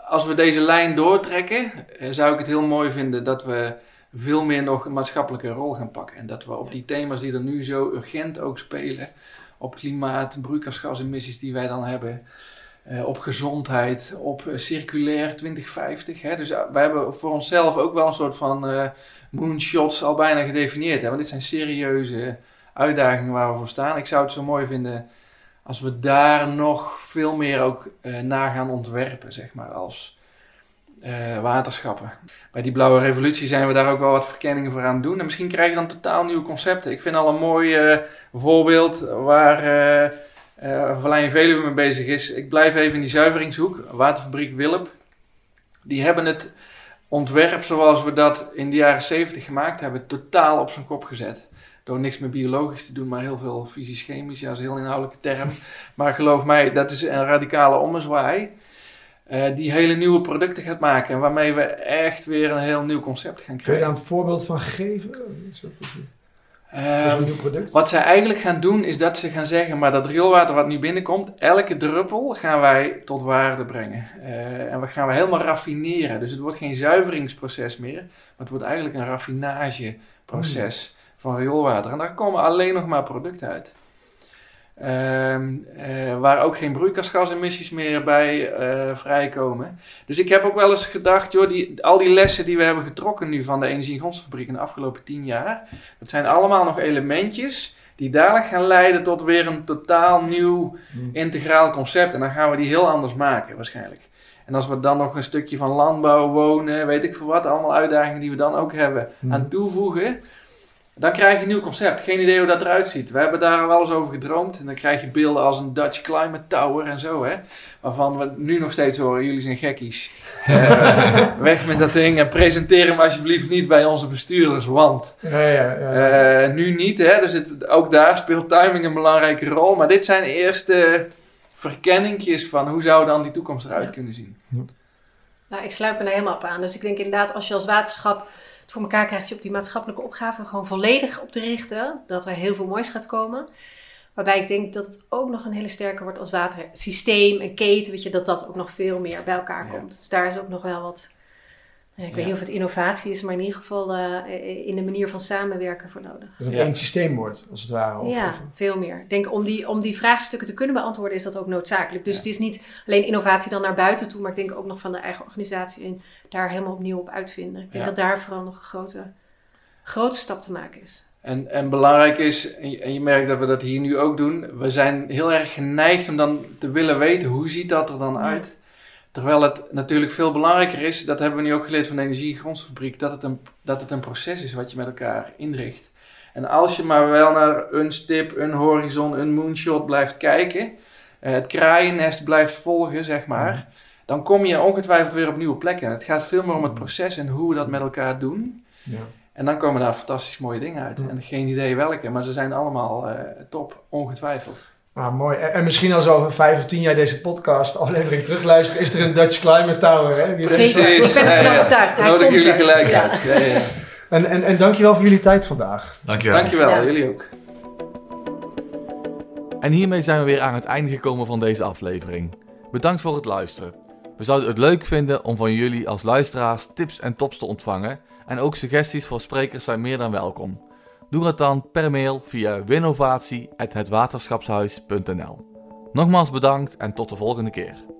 als we deze lijn doortrekken, zou ik het heel mooi vinden dat we veel meer nog een maatschappelijke rol gaan pakken. En dat we op die thema's die er nu zo urgent ook spelen, op klimaat, broeikasgasemissies die wij dan hebben, eh, op gezondheid, op eh, circulair 2050. Hè? Dus uh, wij hebben voor onszelf ook wel een soort van eh, moonshots al bijna gedefinieerd. Hè? Want dit zijn serieuze uitdagingen waar we voor staan. Ik zou het zo mooi vinden als we daar nog veel meer ook eh naar gaan ontwerpen, zeg maar, als eh, waterschappen. Bij die blauwe revolutie zijn we daar ook wel wat verkenningen voor aan het doen. En misschien krijg je dan totaal nieuwe concepten. Ik vind al een mooi eh, voorbeeld waar... uh, Verlijn Veluwe mee bezig is. Ik blijf even in die zuiveringshoek. Waterfabriek Willep. Die hebben het ontwerp zoals we dat in de jaren 70 gemaakt hebben, totaal op zijn kop gezet. Door niks meer biologisch te doen, maar heel veel fysisch-chemisch. Ja, dat is een heel inhoudelijke term. [LAUGHS] Maar geloof mij, dat is een radicale ommezwaai. Uh, die hele nieuwe producten gaat maken. En waarmee we echt weer een heel nieuw concept gaan Kun je krijgen. daar een voorbeeld van geven? Is dat is Ehm, een nieuw product? Wat zij eigenlijk gaan doen, is dat ze gaan zeggen, maar dat rioolwater wat nu binnenkomt, elke druppel gaan wij tot waarde brengen. Uh, en we gaan we helemaal raffineren. Dus het wordt geen zuiveringsproces meer, maar het wordt eigenlijk een raffinageproces mm. van rioolwater. En daar komen alleen nog maar producten uit. Um, uh, waar ook geen broeikasgasemissies meer bij uh, vrijkomen. Dus ik heb ook wel eens gedacht, joh, die, al die lessen die we hebben getrokken nu van de energie- en grondstoffabriek in de afgelopen tien jaar, dat zijn allemaal nog elementjes die dadelijk gaan leiden tot weer een totaal nieuw mm. integraal concept. En dan gaan we die heel anders maken waarschijnlijk. En als we dan nog een stukje van landbouw, wonen, weet ik veel wat, allemaal uitdagingen die we dan ook hebben, mm. aan toevoegen. Dan krijg je een nieuw concept. Geen idee hoe dat eruit ziet. We hebben daar wel eens over gedroomd. En dan krijg je beelden als een Dutch Climate Tower en zo. Hè? Waarvan we nu nog steeds horen, jullie zijn gekkies. uh, [LAUGHS] weg met dat ding en presenteer hem alsjeblieft niet bij onze bestuurders. Want ja, ja, ja. Uh, nu niet. Hè? Dus het, ook daar speelt timing een belangrijke rol. Maar dit zijn eerste verkenningjes van hoe zou dan die toekomst eruit kunnen zien. Nou, ik sluit me daar helemaal op aan. Dus ik denk inderdaad, als je als waterschap voor elkaar krijgt je op die maatschappelijke opgave gewoon volledig op te richten. Dat er heel veel moois gaat komen. Waarbij ik denk dat het ook nog een hele sterke wordt als watersysteem en keten. Weet je, dat dat ook nog veel meer bij elkaar ja. komt. Dus daar is ook nog wel wat. Ja, ik weet niet of het innovatie is, maar in ieder geval uh, in de manier van samenwerken voor nodig. Dat het één systeem wordt, als het ware. Of, ja, of... veel meer. Ik denk om die, om die vraagstukken te kunnen beantwoorden is dat ook noodzakelijk. Dus het is niet alleen innovatie dan naar buiten toe, maar ik denk ook nog van de eigen organisatie en daar helemaal opnieuw op uitvinden. Ik denk dat daar vooral nog een grote, grote stap te maken is. En, en belangrijk is, en je, en je, merkt dat we dat hier nu ook doen, we zijn heel erg geneigd om dan te willen weten hoe ziet dat er dan ja. uit. Terwijl het natuurlijk veel belangrijker is, dat hebben we nu ook geleerd van de energie- en grondstoffabriek, dat het, een, dat het een proces is wat je met elkaar inricht. En als je maar wel naar een stip, een horizon, een moonshot blijft kijken, het kraaiennest blijft volgen, zeg maar, mm. dan kom je ongetwijfeld weer op nieuwe plekken. Het gaat veel meer om het proces en hoe we dat met elkaar doen. Ja. En dan komen daar fantastisch mooie dingen uit. En geen idee welke, maar ze zijn allemaal uh, top, ongetwijfeld. Ah, mooi. En, en, misschien als we over vijf of tien jaar deze podcast aflevering terugluisteren, is er een Dutch Climate Tower. Hè? Wie Zeker, ik ben ervan overtuigd. Hij Nodig komt jullie gelijk ja. uit. Ja, ja. En, en, en dankjewel voor jullie tijd vandaag. Dankjewel. Dankjewel, ja. jullie ook. En hiermee zijn we weer aan het einde gekomen van deze aflevering. Bedankt voor het luisteren. We zouden het leuk vinden om van jullie als luisteraars tips en tops te ontvangen. En ook suggesties voor sprekers zijn meer dan welkom. Doe het dan per mail via winnovatie.hetwaterschapshuis.nl. Nogmaals bedankt en tot de volgende keer.